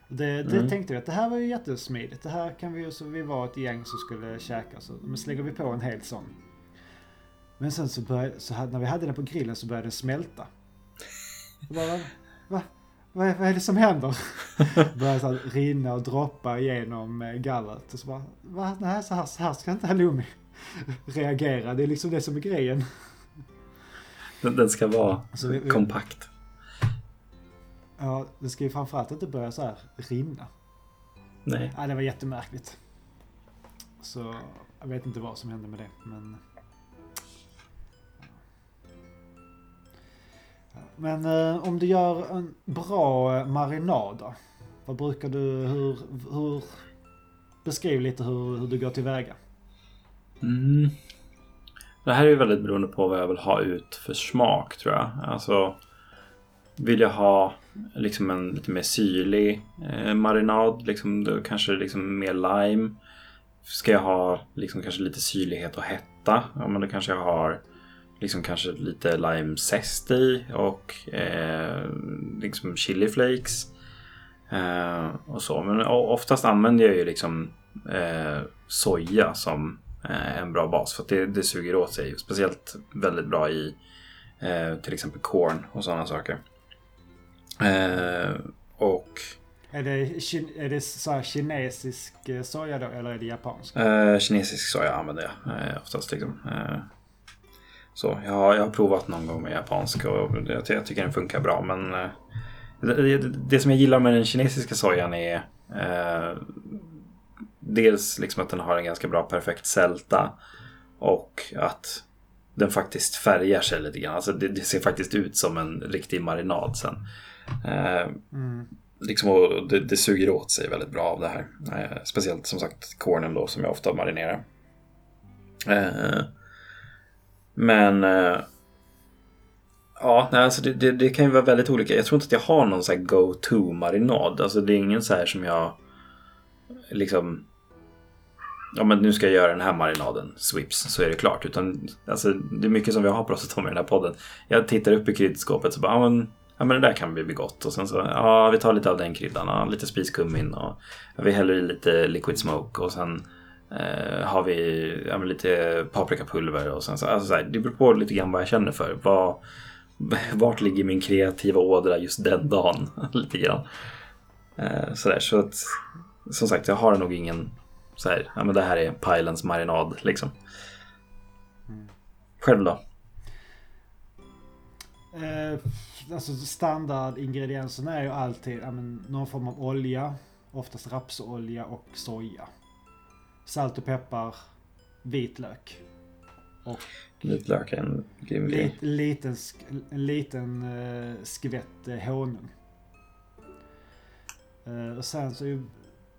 Det, det Mm. tänkte vi att det här var ju jättesmidigt. Det här kan vi ju, så vi var ett gäng som skulle käka. Så men slänger vi på en hel sån. Men sen så började, så hade, när vi hade den på grillen så började den smälta. Bara, va? Va? Vad är, vad är det som händer? Började så här rinna och droppa genom eh, gallret. Och så bara, va? Nej, så här, så här ska inte halloumi reagera. Det är liksom det som är grejen. Den, den ska vara Så vi- vi- kompakt. Ja, det ska ju framförallt inte börja så här rinna. Nej. Ja, det var jättemärkligt. Så jag vet inte vad som hände med det, men... Men eh, om du gör en bra eh, marinad då? Vad brukar du, hur, hur... Beskriv lite hur, hur du går tillväga. Mm. Det här är ju väldigt beroende på vad jag vill ha ut för smak tror jag. Alltså vill jag ha liksom en lite mer syrlig eh, marinad, liksom, då kanske liksom mer lime. Ska jag ha liksom kanske lite syrlighet och hetta, ja men då kanske jag har liksom kanske lite limezest i och eh, liksom chili flakes. Eh, och så. Men oftast använder jag ju liksom eh, soja som eh, en bra bas. För att det, det suger åt sig. Speciellt väldigt bra i eh, till exempel corn och sådana saker. Eh, och Är det, är det så här kinesisk soja då, eller är det japansk? kinesisk soja använder jag eh, oftast. Liksom. Så jag har, jag har provat någon gång med japansk och jag, jag tycker den funkar bra. Men eh, det, det, som jag gillar med den kinesiska sojan är eh, dels liksom att den har en ganska bra perfekt sälta och att den faktiskt färgar sig lite grann. Alltså det, det ser faktiskt ut som en riktig marinad sen. Eh, mm. liksom, och det, det, suger åt sig väldigt bra av det här. Eh, speciellt som sagt kornen då som jag ofta marinerar. Eh, men eh, Ja, nej, alltså det, det, det, kan ju vara väldigt olika. Jag tror inte att jag har någon så här go-to-marinad. Alltså det är ingen så här som jag liksom... Ja men nu ska jag göra den här marinaden, swips, så är det klart. Utan alltså, det är mycket som vi har pratat om i den här podden. Jag tittar upp i kryddskåpet och bara, ja men, ja men det där kan bli gott. Och sen så, ja vi tar lite av den kryddan, ja, lite spiskummin och ja, vi häller i lite liquid smoke och sen eh, har vi ja, lite paprikapulver och sen så, alltså så här, det beror på lite grann vad jag känner för. Vad, vart ligger min kreativa ådra just den dagen? Lite grann. Eh, sådär, så att som sagt, jag har nog ingen så här, ja men det här är pajlens marinad liksom. Själv då? Eh, alltså standardingredienserna är ju alltid ja, men, någon form av olja. Oftast rapsolja och soja. Salt och peppar. Vitlök. Och Vitlök är en grym grej. Liten, en liten uh, skvätt uh, honung. Uh, och sen så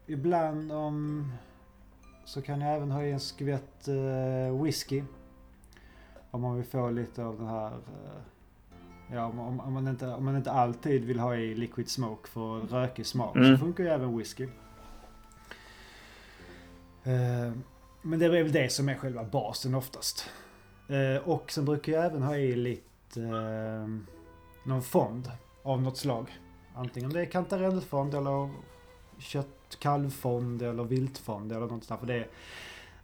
ibland om så kan jag även ha i en skvätt uh, whisky. Om man vill få lite av den här Ja, om, om, man inte, om man inte alltid vill ha i liquid smoke för rökig smak mm. så funkar ju även whisky. Uh, men det är väl det som är själva basen oftast. Eh, och sen brukar jag även ha i lite eh, någon fond av något slag. Antingen det är kantarellfond eller köttkalvfond eller viltfond eller något sånt. För det,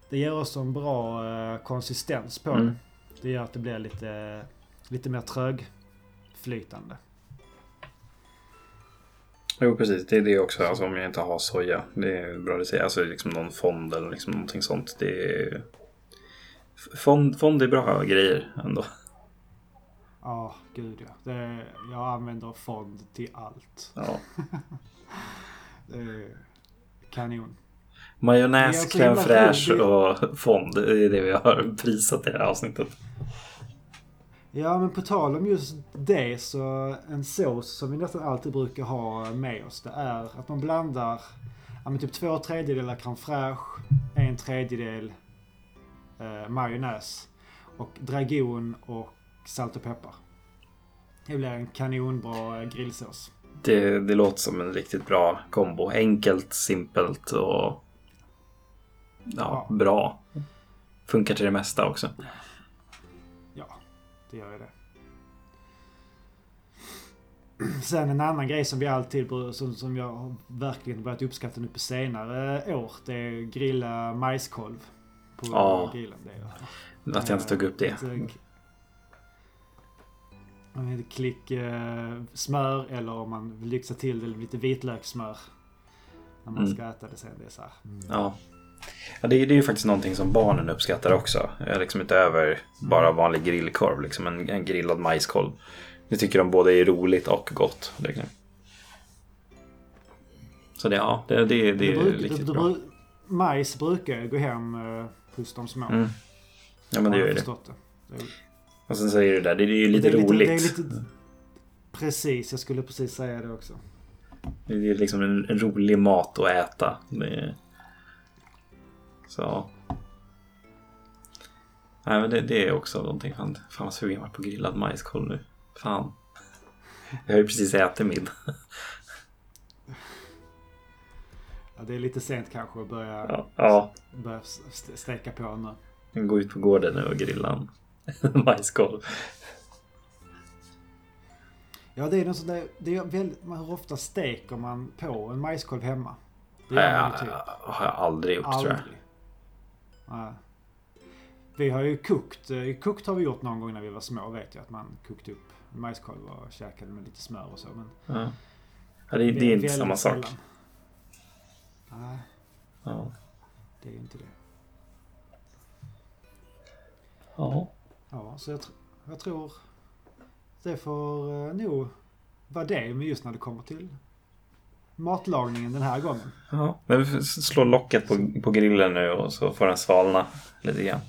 det ger oss en bra eh, konsistens på mm. det. Det gör att det blir lite, lite mer trögflytande. Jo precis, det är det också. Alltså, om jag inte har soja. Det är bra att säga. Alltså liksom någon fond eller liksom någonting sånt. Det är Fond, fond är bra grejer ändå. Ja, gud ja. Det, jag använder fond till allt. Ja. kanon. Majonnäs, crème fraîche och fond. Det är det vi har prisat i det här avsnittet. Ja, men på tal om just det så en sås som vi nästan alltid brukar ha med oss. Det är att man blandar ja, men typ två tredjedelar crème fraîche, en tredjedel eh, majonnäs och dragon och salt och peppar. Det blir en kanonbra eh, grillsås. Det, det låter som en riktigt bra kombo. Enkelt, simpelt och ja, ja. bra. Funkar till det mesta också. Ja, det gör ju det. Sen en annan grej som vi alltid som, som jag verkligen börjat uppskatta nu på senare år. Det är grilla majskolv på ja. grillen. Det att jag inte tog upp det. Om ett klick eh, smör eller om man vill lyxa till det lite vitlökssmör. När man mm. ska äta det sen. Det är så här. Mm. Ja. Ja, det, är, det är ju faktiskt någonting som barnen uppskattar också. Liksom utöver bara vanlig grillkorv. Liksom en, en grillad majskolv. Det tycker de både är roligt och gott. Så det, ja, det, det, det, det är riktigt bra. Majs brukar gå hem eh, hos de små. Mm. Ja men det gör ju det. det. Och sen säger du där, det är ju lite, det är lite roligt. Lite, lite... Precis, jag skulle precis säga det också. Det är liksom en, en rolig mat att äta. Är... Så. Nej men det, det, är också någonting. Fan, fan vad sugen jag var på grillad majskolv nu. Fan. Jag har ju precis ätit middag. Ja, det är lite sent kanske att börja, ja, ja. börja steka på nu. Gå ut på gården nu och grilla en majskolv. Ja, det är något sånt det är väldigt, hur ofta steker man på en majskolv hemma? Det gör man typ. har jag aldrig gjort aldrig. tror jag. Vi har ju kokt. Eh, kokt har vi gjort någon gång när vi var små vet jag. Att man kokte upp majskolv och käkade med lite smör och så. Men ja. Ja, det, det är inte samma sak. Sällan. Nej. Ja. Det är ju inte det. Ja. Ja, så jag, tr jag tror det får uh, nog vara det men just när det kommer till matlagningen den här gången. Ja, men vi slår locket på, på grillen nu och så får den svalna lite grann.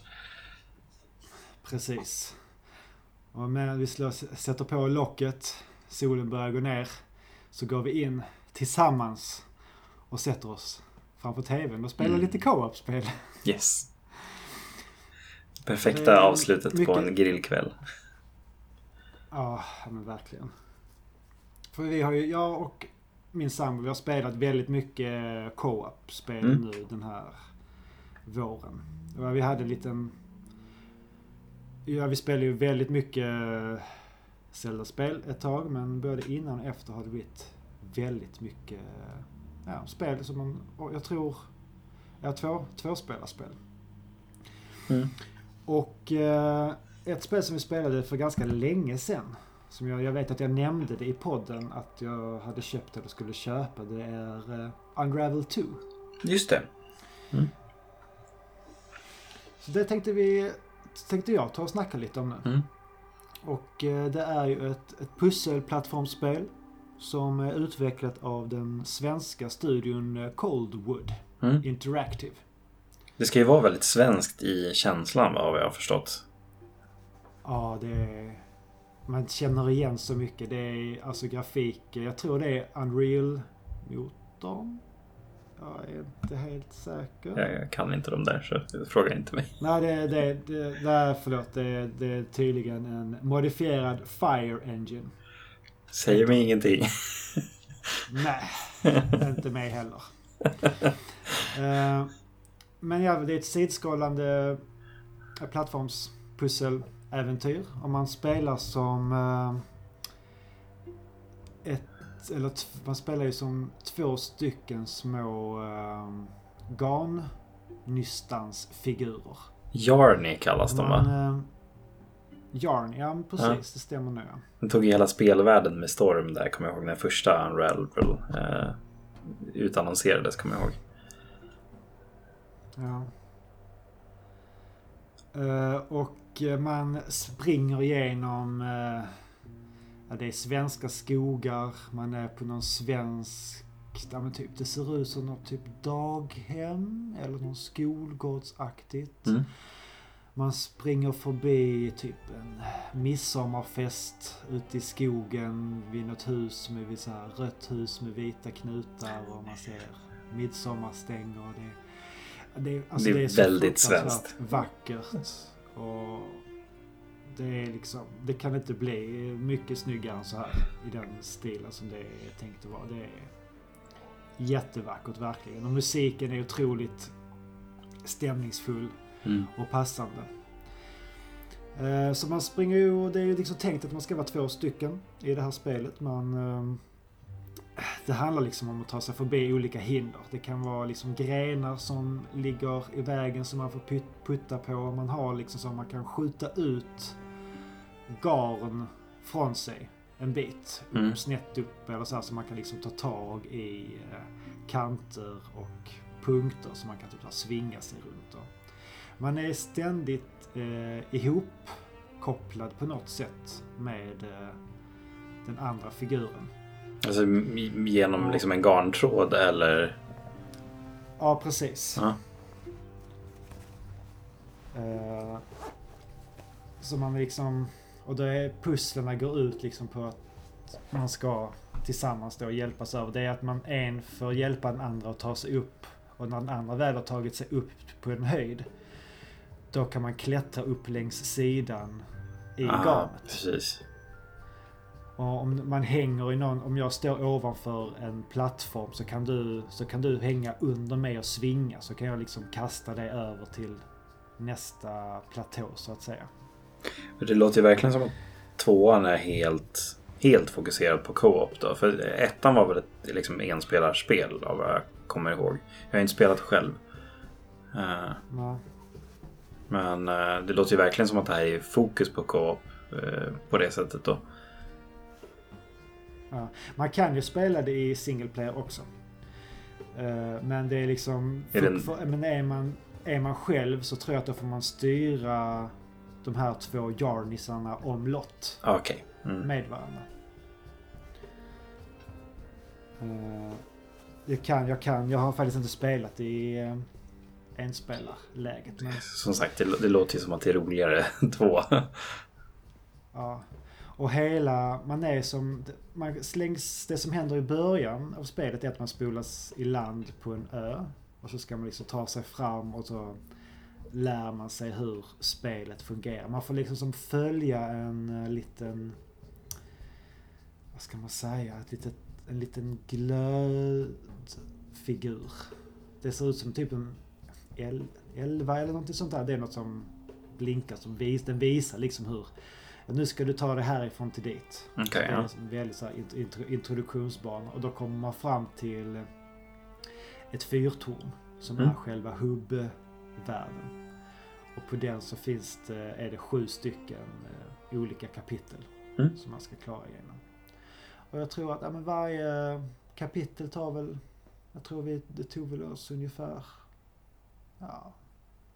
Precis. Och medan vi slår, sätter på locket, solen börjar gå ner, så går vi in tillsammans och sätter oss framför TVn och spelar mm. lite co-op-spel. Yes. Perfekta avslutet mycket... på en grillkväll. Ja, men verkligen. För vi har ju, jag och min sambo, vi har spelat väldigt mycket co-op-spel mm. nu den här våren. Vi hade en liten... Ja, vi spelade ju väldigt mycket Zelda-spel ett tag, men både innan och efter har det blivit väldigt mycket ja, spel som man, jag tror, ja, två, tvåspelarspel. Mm. Och eh, ett spel som vi spelade för ganska länge sedan. Som jag, jag vet att jag nämnde det i podden att jag hade köpt eller skulle köpa. Det är uh, Unravel 2. Just det. Mm. Så det tänkte vi, tänkte jag ta och snacka lite om nu. Mm. Och uh, det är ju ett, ett pusselplattformsspel som är utvecklat av den svenska studion eh, Coldwood mm. Interactive. Det ska ju vara väldigt svenskt i känslan vad jag har förstått. Ja, det är... Man känner igen så mycket. Det är alltså grafik. Jag tror det är Unreal-motorn. Jag är inte helt säker. Jag kan inte de där så fråga inte mig. Nej, det, det, det, det, förlåt. Det, det är tydligen en modifierad Fire Engine. Säger mig ingenting. Nej, inte mig heller. Uh, men ja, det är ett sidskrollande plattformspusseläventyr. Om man spelar som uh, ett, eller man spelar ju som två stycken små uh, garnnystansfigurer. Jarny kallas de va? Yarn, ja precis. Ja. Det stämmer nog. Den tog hela spelvärlden med storm där, kommer jag ihåg. När första Unravel eh, utannonserades, kommer jag ihåg. Ja. Uh, och man springer igenom uh, ja, det är svenska skogar. Man är på någon svensk ja, men typ, det ser ut som något typ daghem eller någon skolgårdsaktigt. Mm. Man springer förbi typ en midsommarfest ute i skogen vid något hus med så här rött hus med vita knutar och man ser midsommarstänger. Det, det, alltså det är, det är väldigt svenskt. vackert. Och det är liksom, det kan inte bli mycket snyggare än så här i den stilen som det är tänkt att vara. Det är jättevackert verkligen. Och musiken är otroligt stämningsfull. Mm. Och passande. Eh, så man springer ju, och det är ju liksom tänkt att man ska vara två stycken i det här spelet. Man, eh, det handlar liksom om att ta sig förbi olika hinder. Det kan vara liksom grenar som ligger i vägen som man får putta på. Man har liksom så man kan skjuta ut garn från sig en bit. Mm. Snett upp eller så här så man kan liksom ta tag i eh, kanter och punkter som man kan typ svinga sig runt. Och man är ständigt eh, ihopkopplad på något sätt med eh, den andra figuren. Alltså genom liksom en garntråd eller? Ja, precis. Ja. Eh, så man liksom... Och då är pusslerna går ut liksom på att man ska tillsammans då hjälpas över. Det är att man en får hjälpa den andra att ta sig upp. Och när den andra väl har tagit sig upp på en höjd då kan man klättra upp längs sidan i garnet. Precis. Och om man hänger i någon, om jag står ovanför en plattform så kan du, så kan du hänga under mig och svinga. Så kan jag liksom kasta dig över till nästa platå så att säga. Det låter ju verkligen som att tvåan är helt, helt fokuserad på co-op då. För ettan var väl ett liksom enspelarspel av vad jag kommer ihåg. Jag har inte spelat själv. Uh, men eh, det låter ju verkligen som att det här är fokus på co-op eh, på det sättet då. Ja. Man kan ju spela det i single player också. Eh, men det är liksom... Är den... men är man, är man själv så tror jag att då får man styra de här två jarnisarna omlott. Okay. Mm. Med varandra. Jag kan, jag kan. Jag har faktiskt inte spelat i enspelarläget. Men... Som sagt, det, det låter ju som att det är roligare två. ja. Och hela, man är som, man slängs, det som händer i början av spelet är att man spolas i land på en ö. Och så ska man liksom ta sig fram och så lär man sig hur spelet fungerar. Man får liksom som följa en eh, liten, vad ska man säga, ett litet, en liten glödfigur. Det ser ut som typ en elva eller någonting sånt där. Det är något som blinkar, som vis, den visar liksom hur nu ska du ta det härifrån till dit. Okay, det är ja. en väldigt så här, introduktionsbana. Och då kommer man fram till ett fyrtorn som mm. är själva hubbvärlden. Och på den så finns det, är det sju stycken eh, olika kapitel mm. som man ska klara igenom. Och jag tror att ja, varje kapitel tar väl, jag tror vi, det tog väl oss ungefär ja,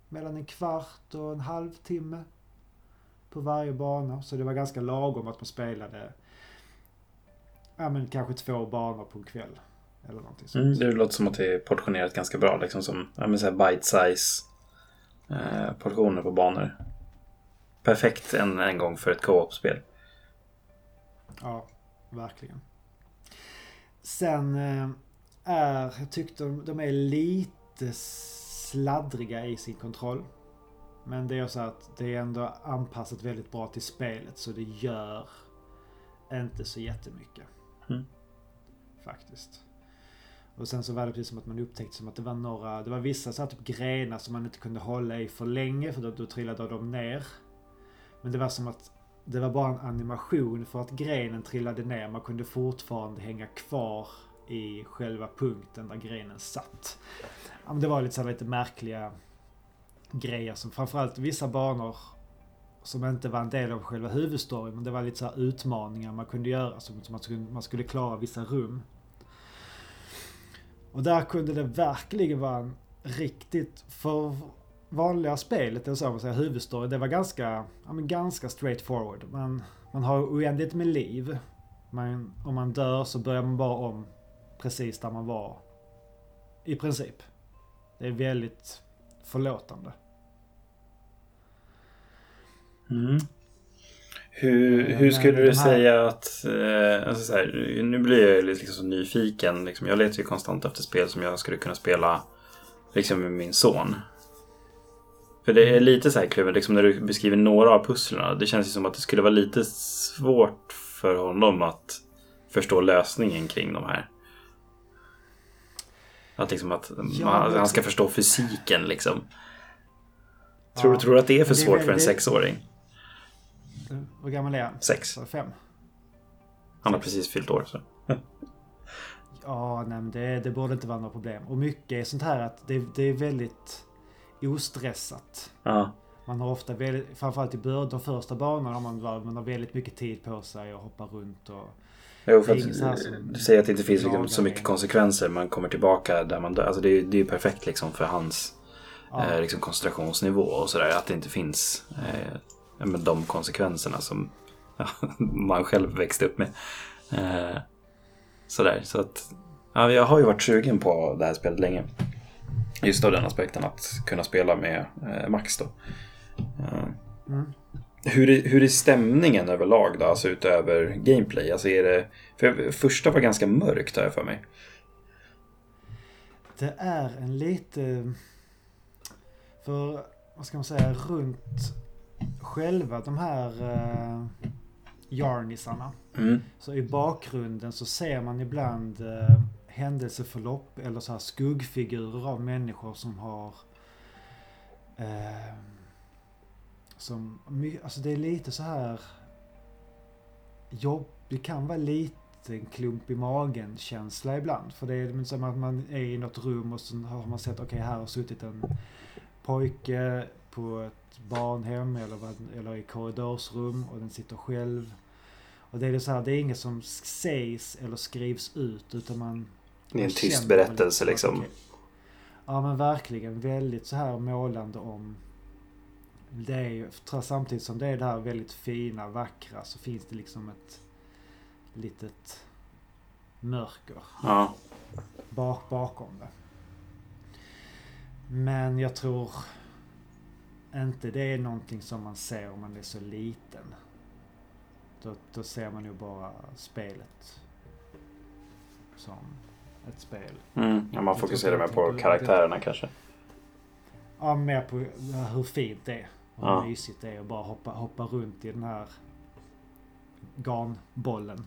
mellan en kvart och en halvtimme på varje bana. Så det var ganska lagom att man spelade ja, men kanske två banor på en kväll. Eller någonting sånt. Mm, det låter som att det är portionerat ganska bra. Liksom som ja, bite size eh, portioner på banor. Perfekt en, en gång för ett co-op-spel. Ja, verkligen. Sen eh, är, jag tyckte de, de är lite sladdriga i sin kontroll. Men det är så att det är ändå anpassat väldigt bra till spelet så det gör inte så jättemycket. Mm. Faktiskt. Och sen så var det precis som att man upptäckte som att det var några, det var vissa så här typ grenar som man inte kunde hålla i för länge för då, då trillade de ner. Men det var som att det var bara en animation för att grenen trillade ner. Man kunde fortfarande hänga kvar i själva punkten där grenen satt. Det var lite så lite märkliga grejer som framförallt vissa banor som inte var en del av själva huvudstoryn men det var lite så utmaningar man kunde göra som, man, skulle, man skulle klara vissa rum. Och där kunde det verkligen vara en riktigt, för vanliga spelet, eller så man säger, huvudstory, det var ganska, ja, men ganska straight forward. Man, man har oändligt med liv. Man, om man dör så börjar man bara om precis där man var. I princip. Det är väldigt förlåtande. Mm. Hur, hur skulle du säga att, eh, alltså så här, nu blir jag lite liksom nyfiken. Liksom, jag letar ju konstant efter spel som jag skulle kunna spela liksom, med min son. För det är lite så här kluven, liksom när du beskriver några av pusslerna. Det känns ju som att det skulle vara lite svårt för honom att förstå lösningen kring de här. Att, liksom att ja, man, han ska förstå fysiken liksom. Tror, ja, tror du att det är för svårt det, för en sexåring? Hur gammal är han? Sex. Fem? Han har precis fyllt år. Så. ja, nej men det, det borde inte vara något problem. Och mycket är sånt här att det, det är väldigt ostressat. Ja. Man har ofta väldigt, framförallt i början, de första banorna, man, man har väldigt mycket tid på sig och hoppa runt och... Jo, för att, du säger att det inte finns liksom så mycket konsekvenser. Man kommer tillbaka där man dör. Alltså det, är, det är perfekt liksom för hans ja. eh, liksom koncentrationsnivå och sådär. Att det inte finns eh, men de konsekvenserna som ja, man själv växte upp med. Eh, sådär, så att ja, jag har ju varit sugen på det här spelet länge. Just av den aspekten att kunna spela med eh, Max då. Eh, mm. Hur är, hur är stämningen överlag då, alltså utöver gameplay? Alltså är det, för första var ganska mörkt här för mig. Det är en lite... För, vad ska man säga, runt själva de här uh, jarnisarna. Mm. Så i bakgrunden så ser man ibland uh, händelseförlopp eller så här skuggfigurer av människor som har uh, som, alltså det är lite så här jobb, det kan vara lite en klump i magen känsla ibland. För det är som att man är i något rum och så har man sett, okej okay, här har suttit en pojke på ett barnhem eller, eller i korridorsrum och den sitter själv. Och det är så här, det är inget som sägs eller skrivs ut utan man... Det är en tyst berättelse liksom. Okay. Ja men verkligen väldigt så här målande om det är ju, samtidigt som det är det här väldigt fina, vackra så finns det liksom ett litet mörker. Ja. Bak, bakom det. Men jag tror inte det är någonting som man ser om man är så liten. Då, då ser man ju bara spelet som ett spel. Mm, ja, man fokuserar mer på karaktärerna kanske. Ja, mer på hur fint det är. Och hur ja. mysigt det är att bara hoppa, hoppa runt i den här garnbollen.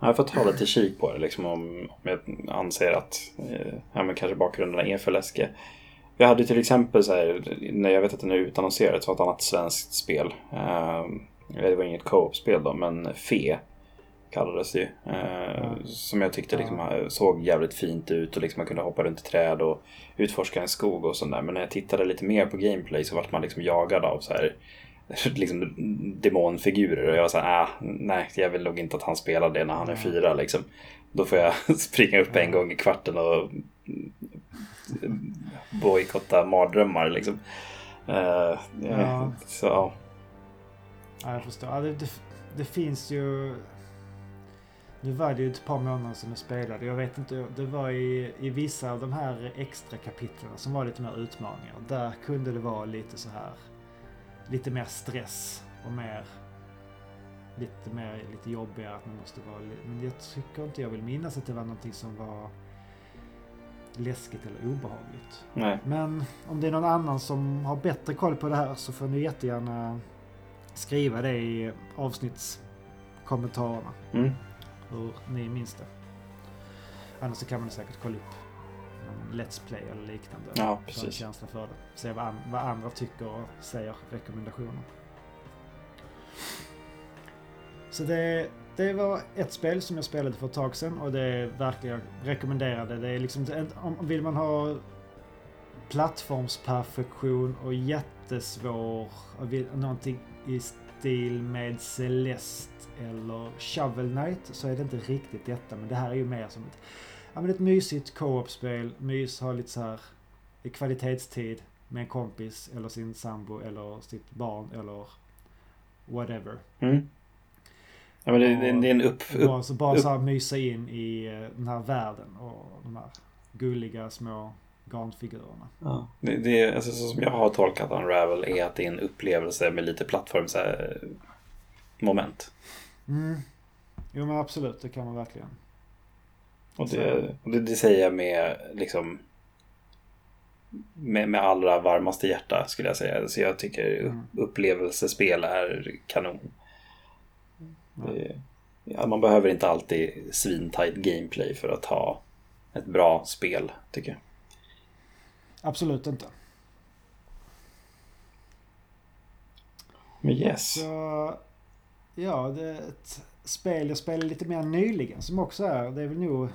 Jag får ta lite kik på det liksom om, om jag anser att eh, ja, men kanske bakgrunderna är för läskiga. Vi hade till exempel så här, när jag vet att den är utannonserad, så ett annat svenskt spel. Eh, det var inget co-op-spel då, men Fe kallades det ju. Eh, mm. Som jag tyckte liksom, såg jävligt fint ut och liksom man kunde hoppa runt i träd och utforska en skog och sådär. Men när jag tittade lite mer på gameplay så vart man liksom jagad av så här liksom demonfigurer och jag var såhär, ah, nej jag vill nog inte att han spelar det när han är fyra liksom. Då får jag springa upp en gång i kvarten och bojkotta mardrömmar liksom. Uh, ja. Så ja. jag förstår. Ja, det, det, det, finns ju... Nu var det ju ett par månader sedan jag spelade. Jag vet inte, det var i, i vissa av de här extra kapitlen som var lite mer utmaningar. Där kunde det vara lite så här lite mer stress och mer lite mer, lite jobbigare att man måste vara Men jag tycker inte jag vill minnas att det var någonting som var läskigt eller obehagligt. Nej. Men om det är någon annan som har bättre koll på det här så får ni jättegärna skriva det i avsnittskommentarerna. Mm. Hur ni minns det. Annars så kan man säkert kolla upp Let's Play eller liknande. Ja, precis. en känsla för det. Se vad, an vad andra tycker och säger rekommendationer. Så det, det var ett spel som jag spelade för ett tag sedan och det verkligen rekommenderade. Det är liksom, om vill man ha plattformsperfektion och jättesvår, och vill, någonting i stil med Celeste eller Shovel Knight så är det inte riktigt detta. Men det här är ju mer som ett ja, men ett mysigt co-op-spel. Mys, ha lite så här kvalitetstid med en kompis eller sin sambo eller sitt barn eller whatever. Mm. Ja, men det, det, det är en upp... upp bara, så bara upp. så här mysa in i eh, den här världen och de här gulliga små garnfigurerna. Ja. Det, det, alltså, så som jag har tolkat Unravel är att det är en upplevelse med lite plattforms moment. Mm. Jo men absolut, det kan man verkligen. Och det, det, det, säger jag med liksom med, med allra varmaste hjärta skulle jag säga. Så jag tycker mm. upplevelsespel är kanon. Det, ja, man behöver inte alltid svintight gameplay för att ha ett bra spel, tycker jag. Absolut inte. Men yes. Så, ja, det är ett spel jag spelade lite mer nyligen som också är, det är väl nog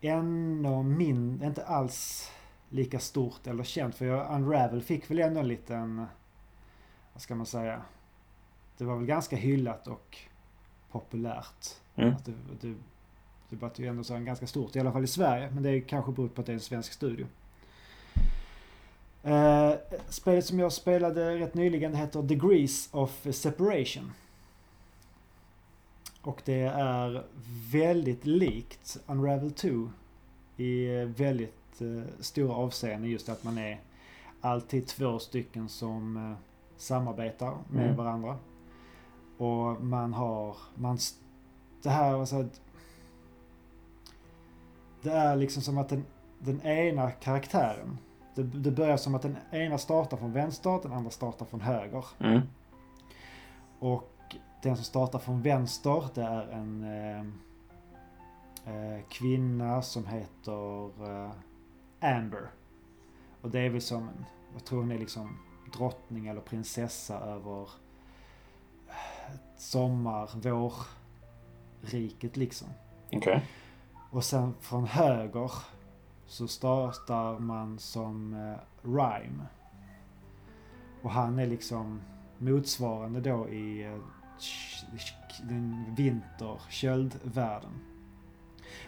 ännu mindre, inte alls lika stort eller känt. För jag, Unravel fick väl ändå en liten, vad ska man säga, det var väl ganska hyllat och populärt. Mm. Att det, det, det var ju ändå så en ganska stort, i alla fall i Sverige. Men det kanske beror på att det är en svensk studio. Uh, spelet som jag spelade rätt nyligen heter Degrees of Separation. Och det är väldigt likt Unravel 2 i väldigt eh, stora avseenden. Just att man är alltid två stycken som eh, samarbetar med mm. varandra. Och man har, man, det här, alltså, det är liksom som att den, den ena karaktären, det, det börjar som att den ena startar från vänster, den andra startar från höger. Mm. Och den som startar från vänster det är en eh, eh, kvinna som heter eh, Amber. Och det är väl som, jag tror hon är liksom drottning eller prinsessa över sommar, vårriket liksom. Okej. Okay. Och sen från höger så startar man som eh, Rhyme. Och han är liksom motsvarande då i eh, den vinter, köldvärlden.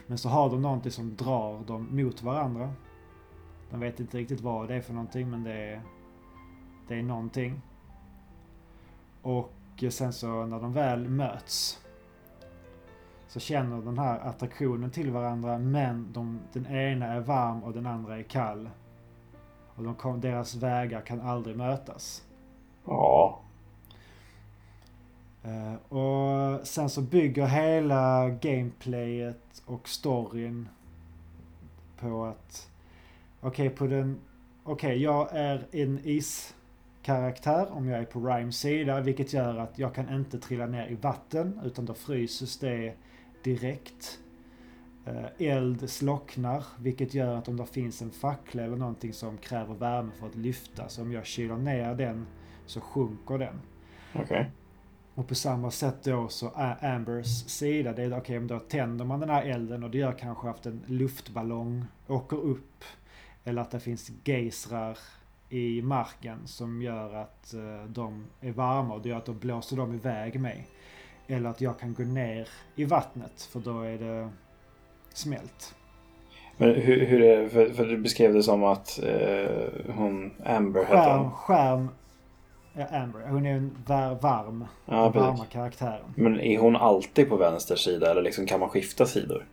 Men så har de någonting som drar dem mot varandra. De vet inte riktigt vad det är för någonting men det är, det är någonting. Och sen så när de väl möts så känner den här attraktionen till varandra men de, den ena är varm och den andra är kall. Och de kom, deras vägar kan aldrig mötas. Ja. Uh, och sen så bygger hela gameplayet och storyn på att okej okay, på den okej okay, jag är en iskaraktär om jag är på Rhymes sida vilket gör att jag kan inte trilla ner i vatten utan då fryses det direkt. Uh, eld slocknar vilket gör att om det finns en fackla eller någonting som kräver värme för att lyfta så om jag kyler ner den så sjunker den. Okay. Och på samma sätt då så är Ambers sida, det är okej okay, om då tänder man den här elden och det gör kanske att en luftballong åker upp. Eller att det finns geysrar i marken som gör att uh, de är varma och det gör att då blåser de iväg mig. Eller att jag kan gå ner i vattnet för då är det smält. Men hur, hur är det, för, för du beskrev det som att uh, hon, Amber hette hon? Skärm, Ja, Amber. Hon är en var varm. Ja, den varma karaktären. Men är hon alltid på vänster sida eller liksom kan man skifta sidor?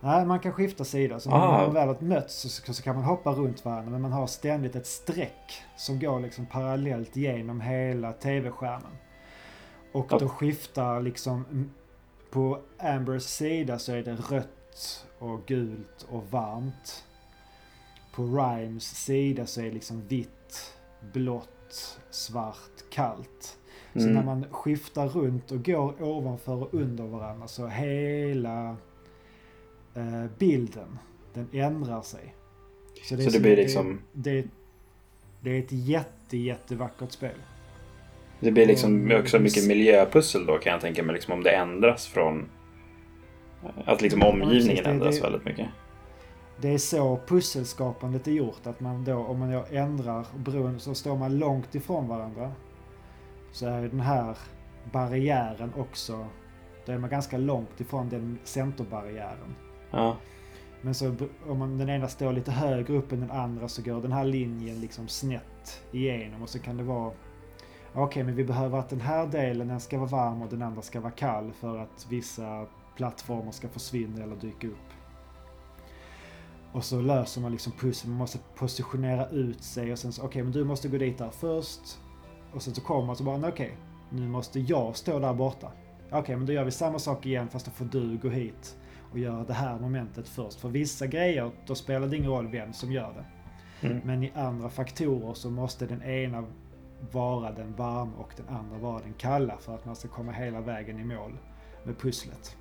Nej, man kan skifta sida. Så när man väl har mötts så, så, kan man hoppa runt varandra. Men man har ständigt ett streck som går liksom parallellt genom hela tv-skärmen. Och då skiftar liksom... På Ambers sida så är det rött och gult och varmt. På Rhymes sida så är det liksom vitt, blått svart, kallt. Så mm. när man skiftar runt och går ovanför och under varandra så hela bilden, den ändrar sig. Så det, så det blir liksom... Det, det, det, är ett jätte, jättevackert spel. Det blir liksom och, också mycket miljöpussel då kan jag tänka mig, liksom om det ändras från... Att liksom omgivningen ja, ändras väldigt mycket det är så pusselskapandet är gjort. Att man då, om man då ändrar bron så står man långt ifrån varandra. Så är den här barriären också, då är man ganska långt ifrån den centerbarriären. Ja. Men så om man, den ena står lite högre upp än den andra så går den här linjen liksom snett igenom och så kan det vara Okej, okay, men vi behöver att den här delen den ska vara varm och den andra ska vara kall för att vissa plattformar ska försvinna eller dyka upp. Och så löser man liksom pussel. Man måste positionera ut sig och sen så okej okay, men du måste gå dit där först. Och sen så kommer man så bara okej. Okay, nu måste jag stå där borta. Okej okay, men då gör vi samma sak igen fast då får du gå hit och göra det här momentet först. För vissa grejer då spelar det ingen roll vem som gör det. Mm. Men i andra faktorer så måste den ena vara den varma och den andra vara den kalla för att man ska komma hela vägen i mål med pusslet.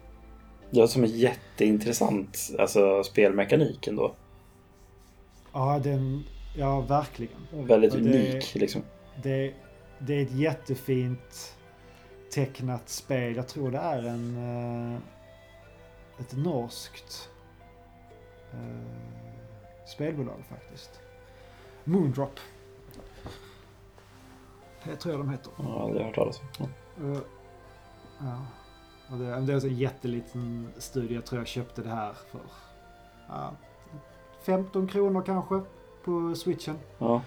Det låter som en jätteintressant alltså, spelmekanik ändå. Ja, den, ja verkligen. Väldigt det, unik liksom. Det, det är ett jättefint tecknat spel. Jag tror det är en uh, ett norskt uh, spelbolag faktiskt. Moondrop. Det tror jag de heter. Ja, jag har aldrig hört talas om. Ja. Uh, ja. Och det, det är en jätteliten studie. Jag tror jag köpte det här för ja, 15 kronor kanske på switchen. Ja,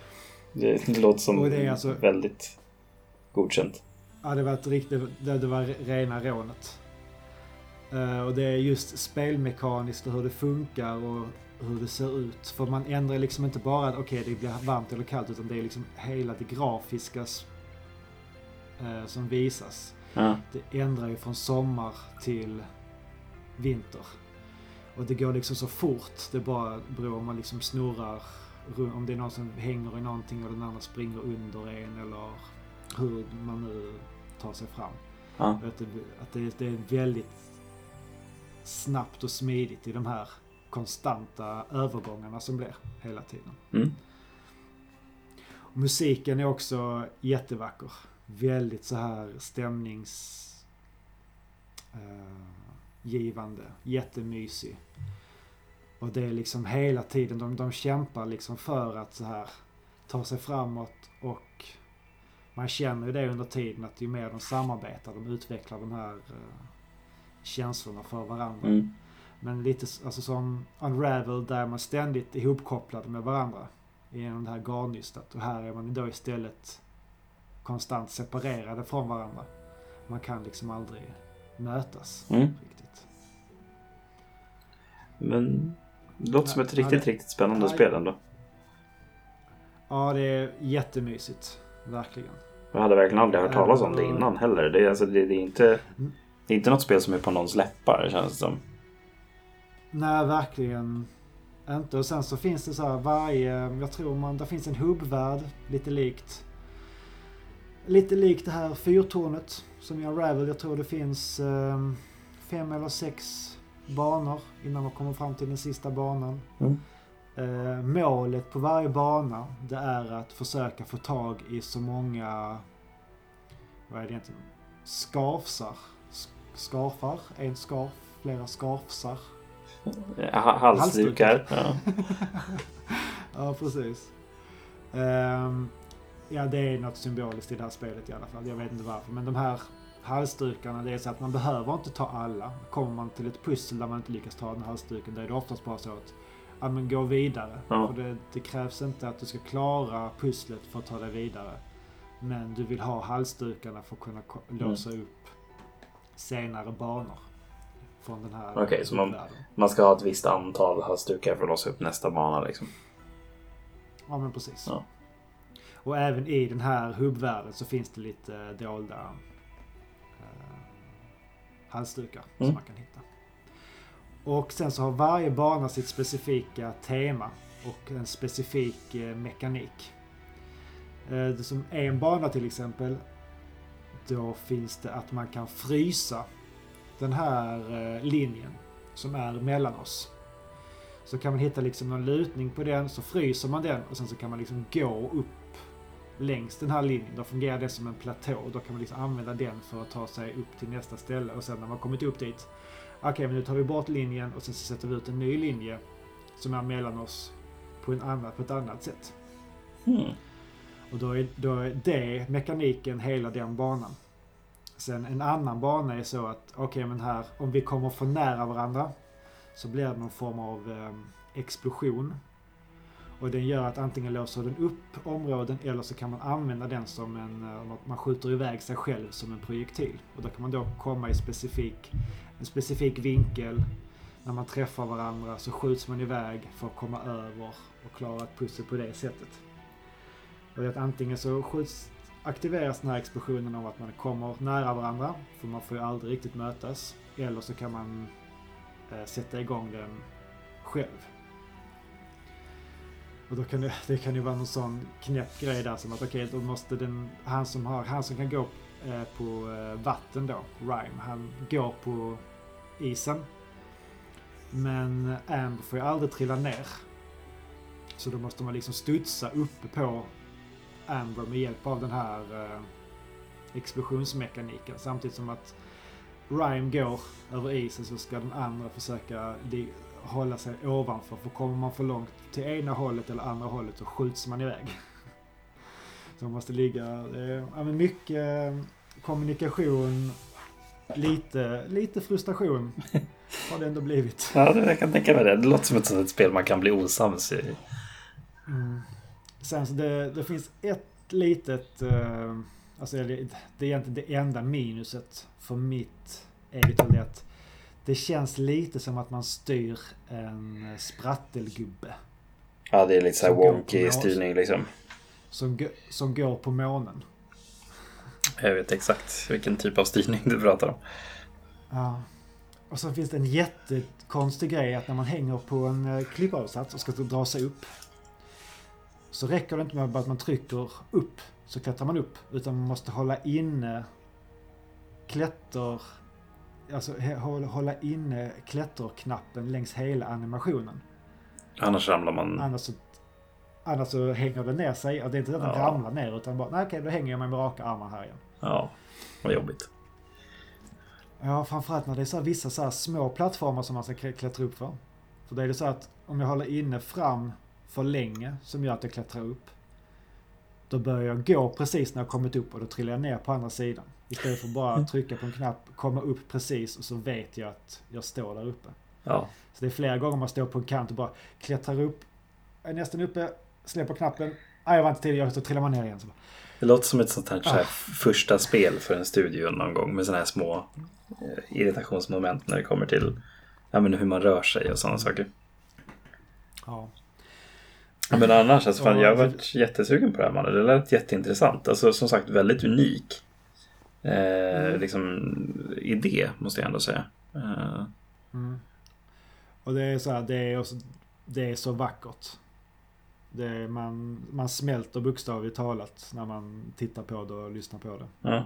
det, det låter som det alltså, väldigt godkänt. Ja, det var ett riktigt, det, det var rena rånet. Uh, och det är just spelmekaniskt och hur det funkar och hur det ser ut. För man ändrar liksom inte bara att okej okay, det blir varmt eller kallt utan det är liksom hela det grafiska uh, som visas. Ja. Det ändrar ju från sommar till vinter. Och det går liksom så fort. Det bara beror om man liksom snurrar om det är någon som hänger i någonting och den andra springer under en eller hur man nu tar sig fram. Ja. Att, det, att det, det, är väldigt snabbt och smidigt i de här konstanta övergångarna som blir hela tiden. Mm. Musiken är också jättevacker väldigt så här stämningsgivande, uh, jättemysig. Och det är liksom hela tiden, de, de kämpar liksom för att så här ta sig framåt och man känner ju det under tiden att ju mer de samarbetar, de utvecklar de här uh, känslorna för varandra. Mm. Men lite alltså som Unravel där man ständigt är ihopkopplade med varandra genom det här garnnystet. Och här är man då istället konstant separerade från varandra. Man kan liksom aldrig mötas mm. riktigt. Men det låter som ett riktigt, ja, riktigt spännande ja, spel ändå. Ja, det är jättemysigt. Verkligen. Jag hade verkligen aldrig hört talas om det innan heller. Det är, alltså, det, det är inte, mm. Det är inte något spel som är på någons läppar känns det som. Nej, verkligen inte. Och sen så finns det så här varje, jag tror man, det finns en hubbvärld lite likt. Lite likt det här fyrtornet som i Unravel. Jag tror det finns eh, fem eller sex banor innan man kommer fram till den sista banan. Mm. Eh, målet på varje bana det är att försöka få tag i så många, vad är det egentligen, skarfsar. Skarfar, en skarf, flera skarfsar. Ja, halsdukar. Ja. ja, precis. Um, ja, det är något symboliskt i det här spelet i alla fall. Jag vet inte varför. Men de här halsdukarna, det är så att man behöver inte ta alla. Kommer man till ett pussel där man inte lyckas ta den halsduken, då är det oftast bara så att ja, men gå vidare. Ja. För det, det, krävs inte att du ska klara pusslet för att ta dig vidare. Men du vill ha halsdukarna för att kunna låsa mm. upp senare banor. Från den här Okej, okay, så man, man ska ha ett visst antal halsdukar för att låsa upp nästa bana liksom? Ja, men precis. Ja. Och även i den här hubbvärlden så finns det lite dolda eh, halsdukar mm. som man kan hitta. Och sen så har varje bana sitt specifika tema och en specifik eh, mekanik. Eh, som en bana till exempel, då finns det att man kan frysa den här eh, linjen som är mellan oss. Så kan man hitta liksom någon lutning på den, så fryser man den och sen så kan man liksom gå upp längs den här linjen. Då fungerar det som en platå. Då kan man liksom använda den för att ta sig upp till nästa ställe och sen när man kommit upp dit Okej, okay, men nu tar vi bort linjen och sen så sätter vi ut en ny linje som är mellan oss på, en annan, på ett annat sätt. Mm. Och då är, då är det mekaniken hela den banan. Sen en annan bana är så att, okej okay, men här, om vi kommer för nära varandra så blir det någon form av eh, explosion. Och den gör att antingen låser den upp områden eller så kan man använda den som en, eh, man skjuter iväg sig själv som en projektil. Och då kan man då komma i specifik, en specifik vinkel. När man träffar varandra så skjuts man iväg för att komma över och klara ett pussel på det sättet. Och det är att antingen så skjuts, aktiveras den här explosionen av att man kommer nära varandra, för man får ju aldrig riktigt mötas. Eller så kan man eh, sätta igång den själv. Och då kan det, det kan ju vara någon sån knäpp grej där som att okej, okay, då måste den, han som har, han som kan gå eh, på eh, vatten då, Rhyme, han går på isen. Men Amber får ju aldrig trilla ner. Så då måste man liksom studsa uppe på Amber med hjälp av den här eh, explosionsmekaniken. Samtidigt som att Rhyme går över isen så ska den andra försöka hålla sig ovanför. För kommer man för långt till ena hållet eller andra hållet så skjuts man iväg. Så man måste ligga... Ja, men mycket kommunikation, lite, lite frustration har det ändå blivit. Ja, jag kan tänka mig det. Det låter som ett sånt spel man kan bli osams i. Mm. Sen så det, det finns ett litet... Uh, alltså det, det är egentligen det enda minuset för mitt eget håll. att det känns lite som att man styr en sprattelgubbe. Ja, det är lite såhär wonky styrning liksom. Som, som går på månen. Jag vet exakt vilken typ av styrning du pratar om. Ja. Och så finns det en jättekonstig grej att när man hänger på en eh, klippavsats och ska dra sig upp. Så räcker det inte med att man trycker upp så klättrar man upp. Utan man måste hålla inne klätter alltså, hålla inne klätterknappen längs hela animationen. Annars ramlar man. Annars så, annars så hänger den ner sig. Och det är inte att den ja. ramlar ner utan bara, nej okej då hänger jag mig med raka armar här igen. Ja, vad jobbigt. Ja, framförallt när det är så vissa så små plattformar som man ska klättra upp för. För det är det så att om jag håller inne fram för länge som gör att jag klättrar upp. Då börjar jag gå precis när jag kommit upp och då trillar jag ner på andra sidan. Istället för att bara trycka på en knapp, komma upp precis och så vet jag att jag står där uppe. Ja. Så det är flera gånger man står på en kant och bara klättrar upp, är nästan uppe, släpper knappen, ah, jag var inte tidig, så trillar man ner igen. Så Det låter som ett sånt här, så här ah. första spel för en studio någon gång med sådana här små eh, irritationsmoment när det kommer till ja, men hur man rör sig och sådana saker. Ja. Men annars, alltså, fan, jag har varit jättesugen på det här mannen. Det lät jätteintressant. Alltså som sagt väldigt unik. Eh, mm. liksom, idé måste jag ändå säga. Eh. Mm. Och det är så här, det är, också, det är så vackert. Är, man, man smälter bokstavligt talat när man tittar på det och lyssnar på det. Ja.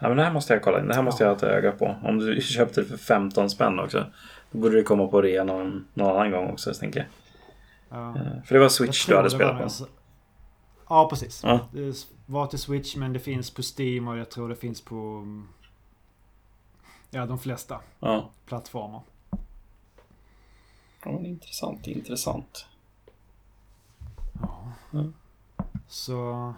Ja men det här måste jag kolla in. Det här måste ja. jag ha ett öga på. Om du köpte det för 15 spänn också. Då borde det komma på rea någon, någon annan gång också tänker jag. Ja. Eh, för det var Switch du hade spelat på. Alltså, ja precis. Ja. Det var till Switch men det finns på Steam och jag tror det finns på Ja de flesta ja. plattformar. Ja, intressant, intressant. Ja. Mm. Så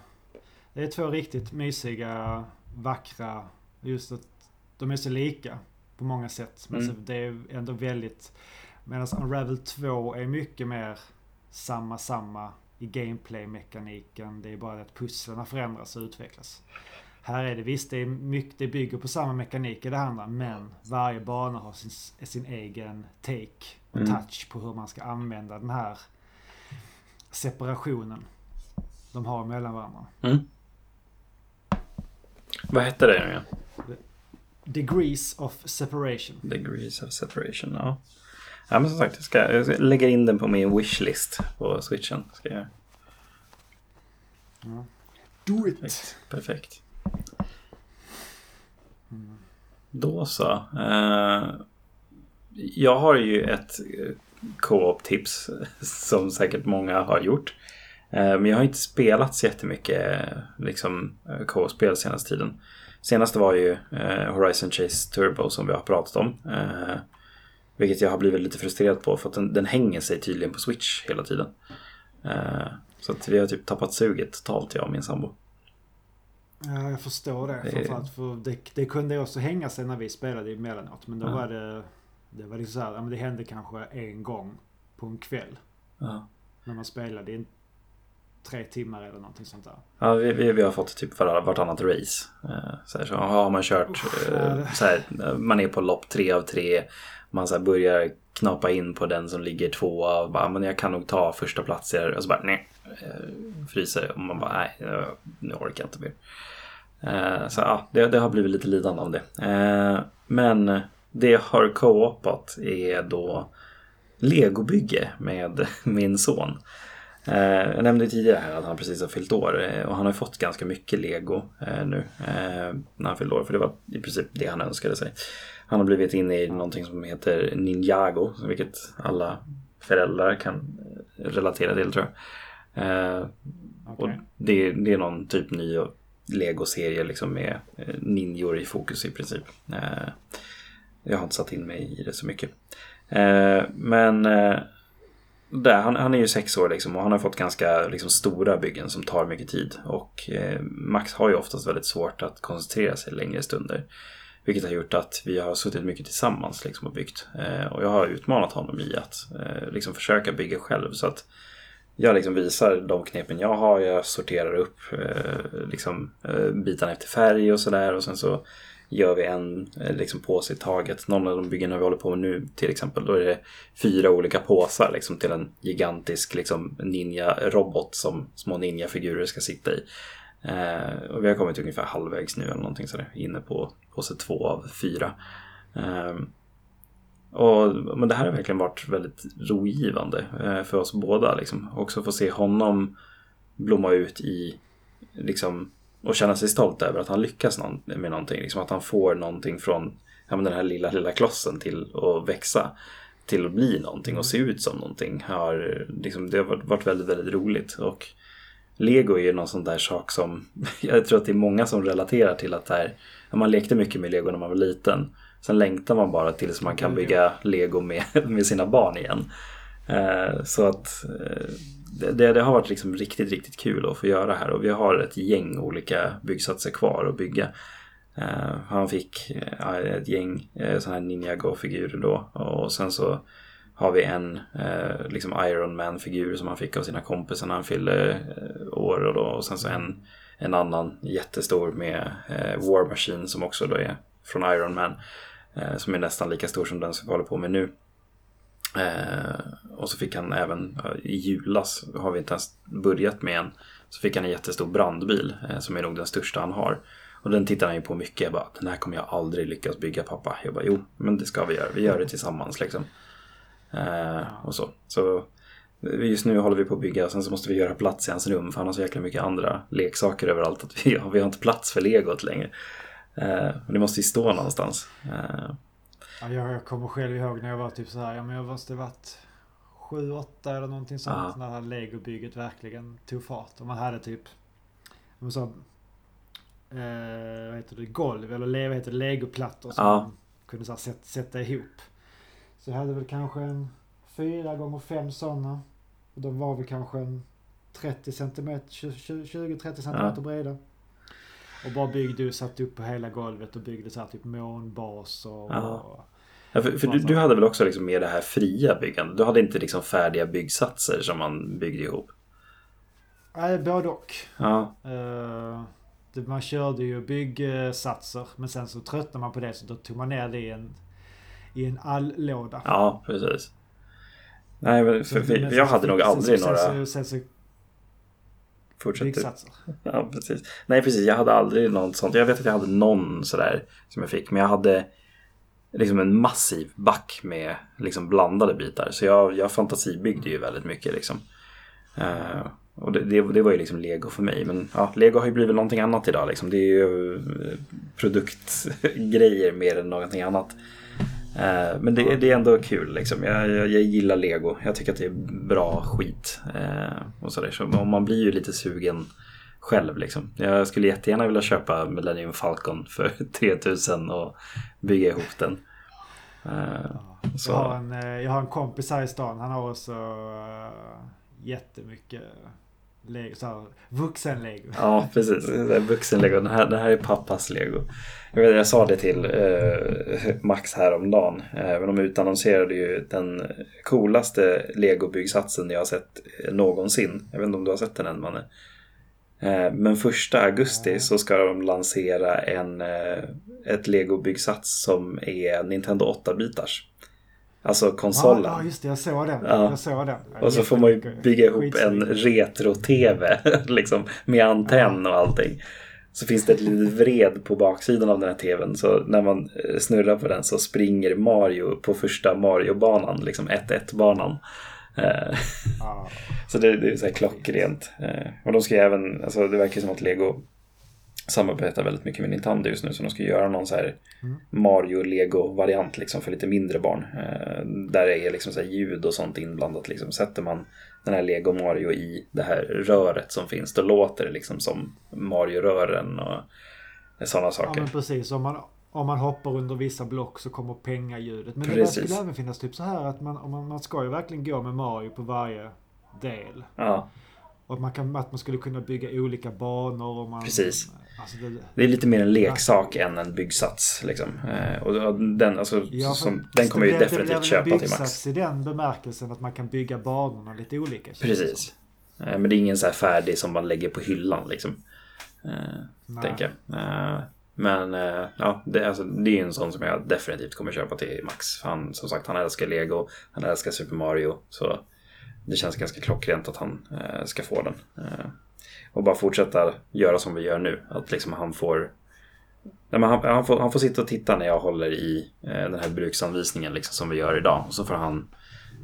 det är två riktigt mysiga, vackra, just att de är så lika på många sätt. Men mm. det är ändå väldigt... Medan Unravel 2 är mycket mer samma, samma i gameplay-mekaniken. Det är bara att pusslen förändras och utvecklas. Här är det visst, det, är mycket, det bygger på samma mekanik i det andra. Men varje bana har sin, sin egen take och mm. touch på hur man ska använda den här separationen de har mellan varandra. Mm. Vad hette det nu igen? Degrees of separation. Degrees of separation, ja. Ja men som sagt, jag ska, jag ska lägga in den på min wishlist på switchen. Ska jag... Ja. Do it! Perfekt. Perfekt. Mm. Då så. Uh, jag har ju ett eh, co-op-tips som säkert många har gjort. Uh, men jag har inte spelat så jättemycket liksom, co-op-spel senaste tiden. Senaste var ju uh, Horizon Chase Turbo som vi har pratat om. Vilket jag har blivit lite frustrerad på för att den, den hänger sig tydligen på Switch hela tiden. så att vi har typ tappat suget totalt jag och min sambo. Ja, jag förstår det. det... Framförallt för det, det kunde också hänga sig när vi spelade emellanåt. Men då ja. var det... Det var liksom så här, det hände kanske en gång på en kväll. Ja. När man spelade tre timmar eller någonting sånt där. Ja, vi, vi, vi har fått typ var, vartannat race. Eh, så, här, så har man kört, Uff, eh, så här, man är på lopp tre av tre. Man så här, börjar knapa in på den som ligger tvåa. Bara, men jag kan nog ta första platser. Och så bara nej. Eh, fryser. Och man bara nej, nu orkar jag inte mer. Så ja, det, det, har blivit lite lidande av det. Men det jag har co-opat är då legobygge med min son. Jag nämnde tidigare här att han precis har fyllt år och han har fått ganska mycket lego nu när han fyllde år. För det var i princip det han önskade sig. Han har blivit inne i någonting som heter Ninjago, vilket alla föräldrar kan relatera till tror jag. Okay. Och det, det är någon typ ny Lego-serie liksom med eh, ninjor i fokus i princip. Eh, jag har inte satt in mig i det så mycket. Eh, men där, han, han, är ju sex år liksom och han har fått ganska liksom, stora byggen som tar mycket tid. Och eh, Max har ju oftast väldigt svårt att koncentrera sig längre stunder. Vilket har gjort att vi har suttit mycket tillsammans liksom, och byggt. Eh, och jag har utmanat honom i att eh, liksom, försöka bygga själv. Så att jag liksom visar de knepen jag har. Jag sorterar upp eh, liksom, eh, bitarna efter färg och sådär. Och sen så gör vi en eh, liksom, påse i taget. Någon av de byggena vi håller på med nu till exempel. Då är det fyra olika påsar liksom, till en gigantisk liksom, ninja-robot som små ninja-figurer ska sitta i. Eh, och vi har kommit ungefär halvvägs nu eller någonting sådär. Inne på påse två av fyra. Eh, och, men det här har verkligen varit väldigt rogivande eh, för oss båda. Liksom. Också få se honom blomma ut i liksom, och känna sig stolt över att han lyckas med någonting. Liksom att han får någonting från ja, den här lilla, lilla klossen till att växa. Till att bli någonting och se ut som någonting. Har, liksom, det har varit väldigt, väldigt roligt. Och Lego är ju någon sån där sak som jag tror att det är många som relaterar till att här, man lekte mycket med Lego när man var liten. Sen längtar man bara tills man kan bygga lego med, med sina barn igen. Eh, så att eh, det, det, har varit liksom riktigt, riktigt kul att få göra här och vi har ett gäng olika byggsatser kvar att bygga. Uh, han fick eh, ett gäng eh, sådana här Ninjago-figurer då och sen så har vi en liksom Iron Man-figur som han fick av sina kompisar när han fyllde år och, då, och sen så en, en annan jättestor med War Machine som också då är från Iron Man. Som är nästan lika stor som den som vi håller på med nu. Eh, och så fick han även eh, i julas, har vi inte ens börjat med än, så fick han en jättestor brandbil eh, som är nog den största han har. Och den tittar han ju på mycket. Jag bara, den här kommer jag aldrig lyckas bygga pappa. Jag bara, jo, men det ska vi göra. Vi gör det tillsammans liksom. Eh, och så. så eh, Just nu håller vi på att bygga och sen så måste vi göra plats i hans rum för han har så jäkla mycket andra leksaker överallt att vi har, vi har inte plats för legot längre. Eh, det måste ju stå någonstans. Eh. Ja, jag, jag kommer själv ihåg när jag var typ så här, ja men jag måste varit sju, åtta eller någonting sånt. Ja. När legobygget verkligen tog fart. Och man hade typ, så, eh, vad heter det, golv eller vad heter det, legoplattor som ja. man kunde så här, sätta, sätta ihop. Så jag hade väl kanske en fyra gånger fem sådana. Och de var väl kanske en 30 centimeter, 20-30 centimeter ja. breda. Och bara byggde och satte upp på hela golvet och byggde så här typ månbaser. Och, ja. Ja, för, för du, du, hade väl också liksom mer det här fria byggandet? Du hade inte liksom färdiga byggsatser som man byggde ihop? Nej, både och. Ja. Uh, man körde ju byggsatser men sen så tröttnade man på det så då tog man ner det i en, i en all-låda. Ja, precis. Nej, men för, för, jag hade nog aldrig några... Sen så, sen så, Fortsätt Ja, precis. Nej, precis. Jag hade aldrig något sånt. Jag vet att jag hade någon sådär som jag fick. Men jag hade liksom en massiv back med liksom blandade bitar. Så jag, jag fantasibyggde ju väldigt mycket liksom. Uh, och det, det, det, var ju liksom lego för mig. Men ja, lego har ju blivit någonting annat idag liksom. Det är ju eh, produktgrejer mer än någonting annat. Uh, men det, det, är ändå kul liksom. Jag, jag, jag, gillar lego. Jag tycker att det är bra skit. Uh, och sådär. Så man blir ju lite sugen själv. Liksom. Jag skulle jättegärna vilja köpa Millennium Falcon för 3000 och bygga ihop den. Uh, jag, har en, eh, jag har en kompis här i stan. Han har också jättemycket Lego, så här, vuxen-lego. Ja, precis. Vuxen-lego. Det här, det här är pappas lego. Jag, vet, jag sa det till eh, Max häromdagen. Eh, men de utannonserade ju den coolaste legobyggsatsen jag har sett eh, någonsin. Jag vet inte om du har sett den än, Manne? Eh, men första augusti så ska de lansera en, eh, ett Lego-byggsats som är Nintendo 8-bitars. Alltså konsolen. Ja, just det. Jag såg den. Ja. Jag såg den. Och så får man ju bygga ihop en retro-tv liksom, med antenn och allting. Så finns det ett litet vred på baksidan av den här tvn. Så när man eh, snurrar på den så springer Mario på första Mario-banan, liksom 1-1-banan. Ah. så det, det, är så här klockrent. Eh, och de ska även, alltså det verkar som att Lego samarbetar väldigt mycket med Nintendo just nu. Så de ska göra någon så här mm. Mario-Lego-variant liksom för lite mindre barn. Eh, där det är liksom så ljud och sånt inblandat. Liksom. Sätter man den här Lego Mario i det här röret som finns, då låter det liksom som Mario-rören och sådana saker. Ja, men precis. Om man, om man hoppar under vissa block så kommer pengaljudet. Men Precis. det skulle även finnas typ så här att man, om man, man ska ju verkligen gå med Mario på varje del. Ja. Och man kan, att man skulle kunna bygga olika banor. Och man, Precis. Alltså det, det, är lite mer en leksak ja. än en byggsats. Liksom. Eh, och den, alltså, ja, som, den kommer ju definitivt köpa till Max. byggsats i den bemärkelsen att man kan bygga banorna lite olika. Precis. Eh, men det är ingen så här färdig som man lägger på hyllan liksom. Eh, tänker jag. Men ja, det, alltså, det är en sån som jag definitivt kommer köpa till Max. Han, som sagt, han älskar Lego, han älskar Super Mario. Så det känns ganska klockrent att han eh, ska få den. Eh, och bara fortsätta göra som vi gör nu. Att liksom han får Nej, han, han, får, han får sitta och titta när jag håller i eh, den här bruksanvisningen liksom, som vi gör idag. Och så får han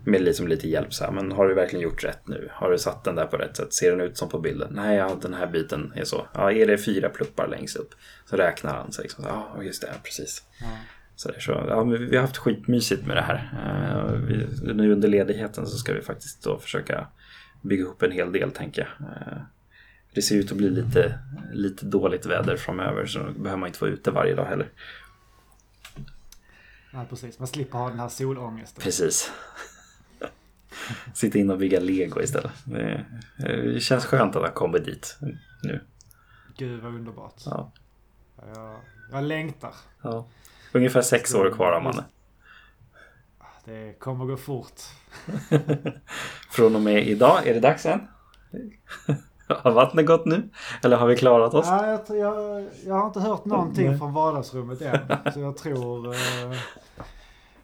med liksom lite hjälp så här, men har du verkligen gjort rätt nu? Har du satt den där på rätt sätt? Ser den ut som på bilden? Nej, ja, den här biten är så. Ja, är det fyra pluppar längst upp? Så räknar han sig. Liksom, ja, just det, precis. Ja. Så, där, så ja, vi har haft skitmysigt med det här. Uh, vi, nu under ledigheten så ska vi faktiskt då försöka bygga ihop en hel del, tänker jag. Uh, det ser ut att bli lite, lite dåligt väder framöver så behöver man inte vara ute varje dag heller. Ja, precis. Man slipper ha den här solångesten. Precis. Sitta in och bygga lego istället. Det, känns skönt att ha kommit dit nu. Gud vad underbart. Ja. Jag, jag längtar. Ja. Ungefär sex år kvar av Manne. Det kommer gå fort. Från och med idag, är det dags än? Har vattnet gått nu? Eller har vi klarat oss? Ja, jag, jag, jag har inte hört någonting Nej. från vardagsrummet än. Så jag tror... Eh,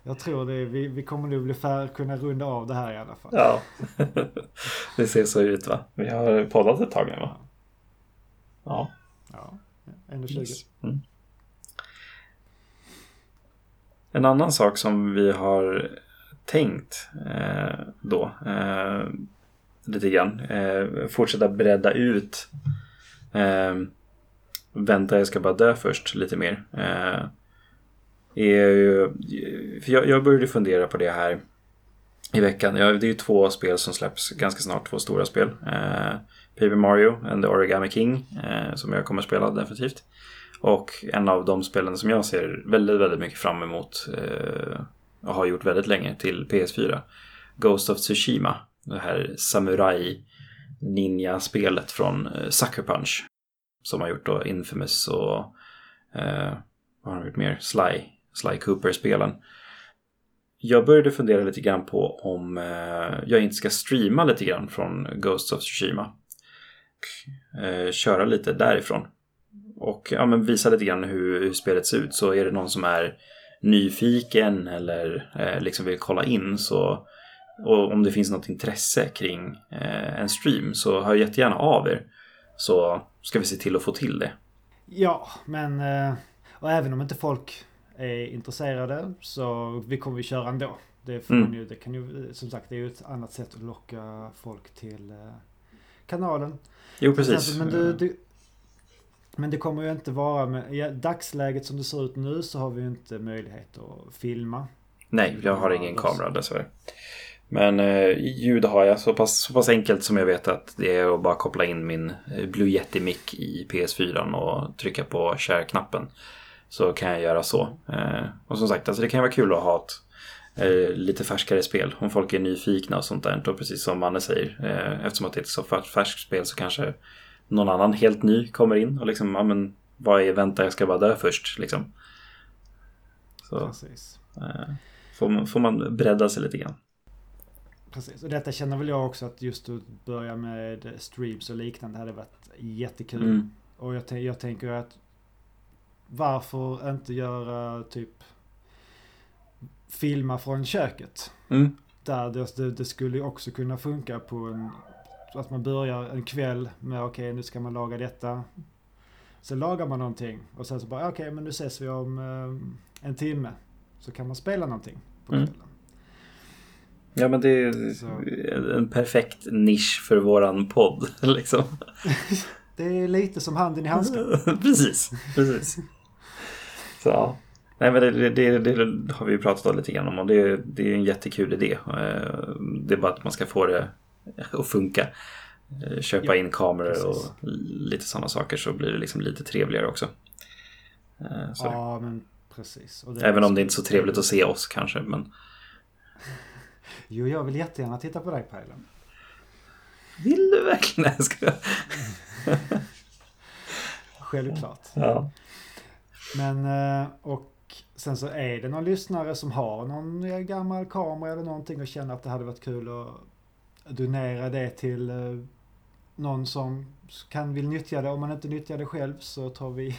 jag tror det, vi, vi kommer nog bli fär, kunna runda av det här i alla fall. Ja, det ser så ut va. Vi har poddat ett tag nu va? Ja. Ja, 1.20. Yes. Mm. En annan sak som vi har tänkt eh, då eh, lite grann. Eh, fortsätta bredda ut. Eh, vänta, jag ska bara dö först lite mer. Eh, är ju, för jag, jag började fundera på det här i veckan. Ja, det är ju två spel som släpps ganska snart, två stora spel. Eh, Paper Mario and the Origami King eh, som jag kommer spela definitivt. Och en av de spelen som jag ser väldigt, väldigt mycket fram emot eh, och har gjort väldigt länge till PS4. Ghost of Tsushima. Det här samurai ninja-spelet från eh, Sucker Punch. Som har gjort då Infamous och eh, vad har de gjort mer? Sly, Sly Cooper-spelen. Jag började fundera lite grann på om eh, jag inte ska streama lite grann från Ghost of Tsushima. Och, eh, köra lite därifrån. Och ja, men visa lite grann hur, hur spelet ser ut. Så är det någon som är nyfiken eller eh, liksom vill kolla in så och om det finns något intresse kring eh, en stream så hör jättegärna av er. Så ska vi se till att få till det. Ja, men eh, och även om inte folk är intresserade så vi kommer vi köra ändå. Det, får mm. ju, det kan ju, som sagt, det är ju ett annat sätt att locka folk till eh, kanalen. Jo, precis. Men du, du, men det kommer ju inte vara med... I dagsläget som det ser ut nu så har vi ju inte möjlighet att filma. Nej, jag har ingen kamera dessvärre. Men eh, ljud har jag så pass, så pass enkelt som jag vet att det är att bara koppla in min eh, Blue Yeti mic i PS4 och trycka på share-knappen. Så kan jag göra så. Eh, och som sagt, alltså det kan vara kul att ha ett lite färskare spel. Om folk är nyfikna och sånt där. Och precis som Manne säger, eftersom att det är ett så färskt spel så kanske någon annan helt ny kommer in och liksom, ja men vad är vänta jag ska bara dö först liksom. Så Precis. Får, man, får man bredda sig lite grann. Precis, och detta känner väl jag också att just att börja med streams och liknande hade varit jättekul. Mm. Och jag, jag tänker att varför inte göra typ filma från köket? Mm. Där det, det, skulle också kunna funka på en att man börjar en kväll med okej okay, nu ska man laga detta. Sen lagar man någonting och sen så bara okej okay, men nu ses vi om eh, en timme. Så kan man spela någonting på mm. kvällen. Mm. Ja men det är så. en perfekt nisch för våran podd liksom. det är lite som handen i handsken. precis, precis. Så ja. Nej men det, det, det, har vi pratat om lite grann om och det, det är en jättekul idé. Eh, det är bara att man ska få det att funka. Eh, köpa ja, in kameror precis. och lite sådana saker så blir det liksom lite trevligare också. Eh, så ja, men precis. Även om det är inte är så trevligt att se oss kanske. Men... Jo, jag vill jättegärna titta på dig Pajlen. Vill du verkligen? Jag ska... Självklart. Ja. Men, eh, och sen så är det någon lyssnare som har någon gammal kamera eller någonting och känner att det hade varit kul att donera det till eh, någon som kan vill nyttja det. Om man inte nyttjar det själv så tar vi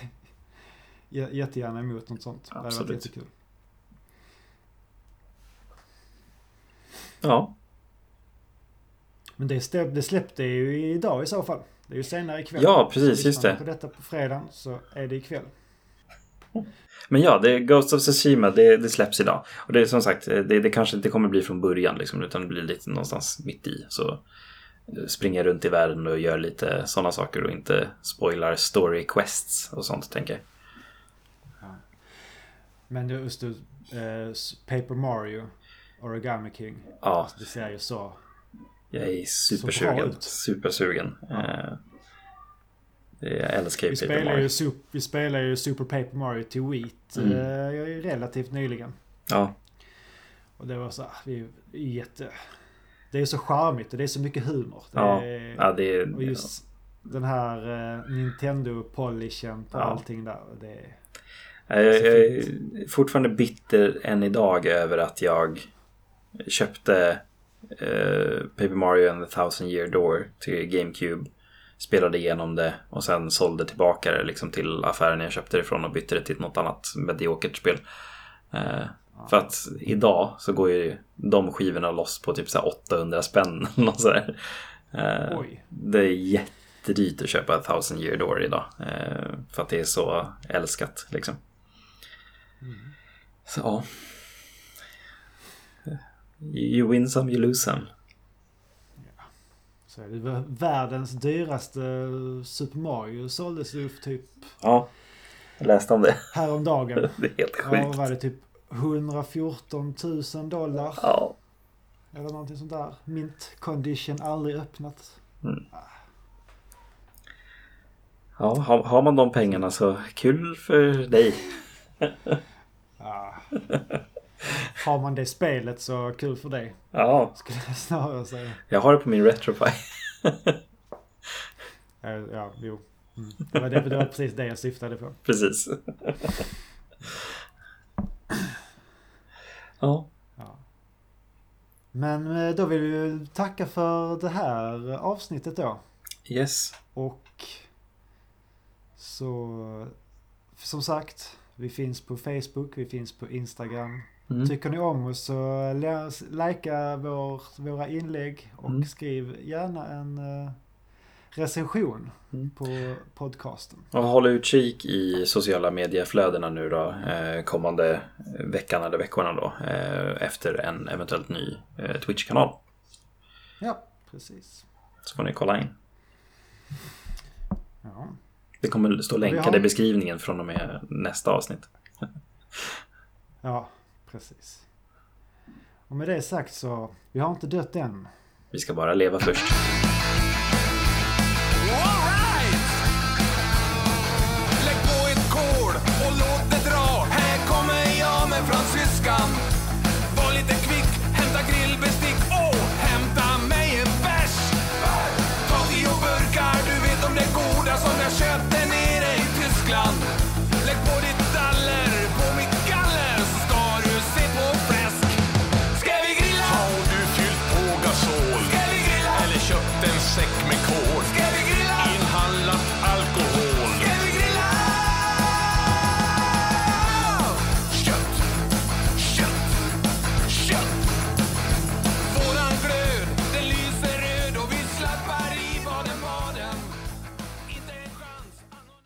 jättegärna emot något sånt. Absolut. Det hade varit jättekul. Ja. Men det, det släppte ju idag i så fall. Det är ju senare ikväll. Ja, precis. Just det. på detta på fredagen så är det ikväll. Men ja, det Ghost of Tsushima, det, det släpps idag. Och det är som sagt, det, det kanske inte kommer bli från början liksom, utan det blir lite någonstans mitt i. Så eh, springer runt i världen och gör lite sådana saker och inte spoilar story quests och sånt tänker jag. Ja. Men just du, eh, Paper Mario, Origami King. Ja. Det ser ju så Jag är supersugen. Supersugen. Ja. Eh, jag älskar ju Paper Mario. Ju, vi spelar ju Super Paper Mario till Wii mm. uh, relativt nyligen. Ja. Och det var så vi jätte... Det är så charmigt och det är så mycket humor. Det ja. Är, ja, det är... Och just ja. den här uh, Nintendo-polishen på ja. allting där. Det är, jag är fortfarande bitter än idag över att jag köpte uh, Paper Mario and the Thousand Year Door till GameCube spelade igenom det och sen sålde tillbaka det liksom till affären jag köpte det ifrån och bytte det till något annat mediokert spel. Eh, för att idag så går ju de skivorna loss på typ så 800 spänn. Något sådär. Eh, det är jättedyrt att köpa Thousand Year Door idag. Eh, för att det är så älskat liksom. Mm. Så ja. You win some, you lose some. Ja. Så det världens dyraste Super Mario såldes ju typ... Ja, jag läste om det. Häromdagen. det är helt sjukt. Ja, var det typ 114 000 dollar. Ja. Eller någonting sånt där. Mint condition, aldrig öppnat. Mm. Ja, har, har, man de pengarna så kul för dig. ja. Har man det spelet så kul för dig. Ja. Skulle jag snarare säga. Jag har det på min Retropie. ja, jo. Mm. Det, var det, det var precis det jag syftade på. Precis. Ja. ja. Men eh, då vill vi tacka för det här avsnittet då. Yes. Och så som sagt, vi finns på Facebook, vi finns på Instagram. Mm. Tycker ni om oss så likea vår, våra inlägg och mm. skriv gärna en uh, recension mm. på podcasten. Och håll utkik i sociala medieflödena nu då eh, kommande veckan eller veckorna då eh, efter en eventuellt ny eh, Twitch-kanal. Ja, precis. Så får ni kolla in. Ja. Det kommer stå länkade har... i beskrivningen från och med nästa avsnitt. ja, Precis. Och med det sagt så, vi har inte dött än. Vi ska bara leva först.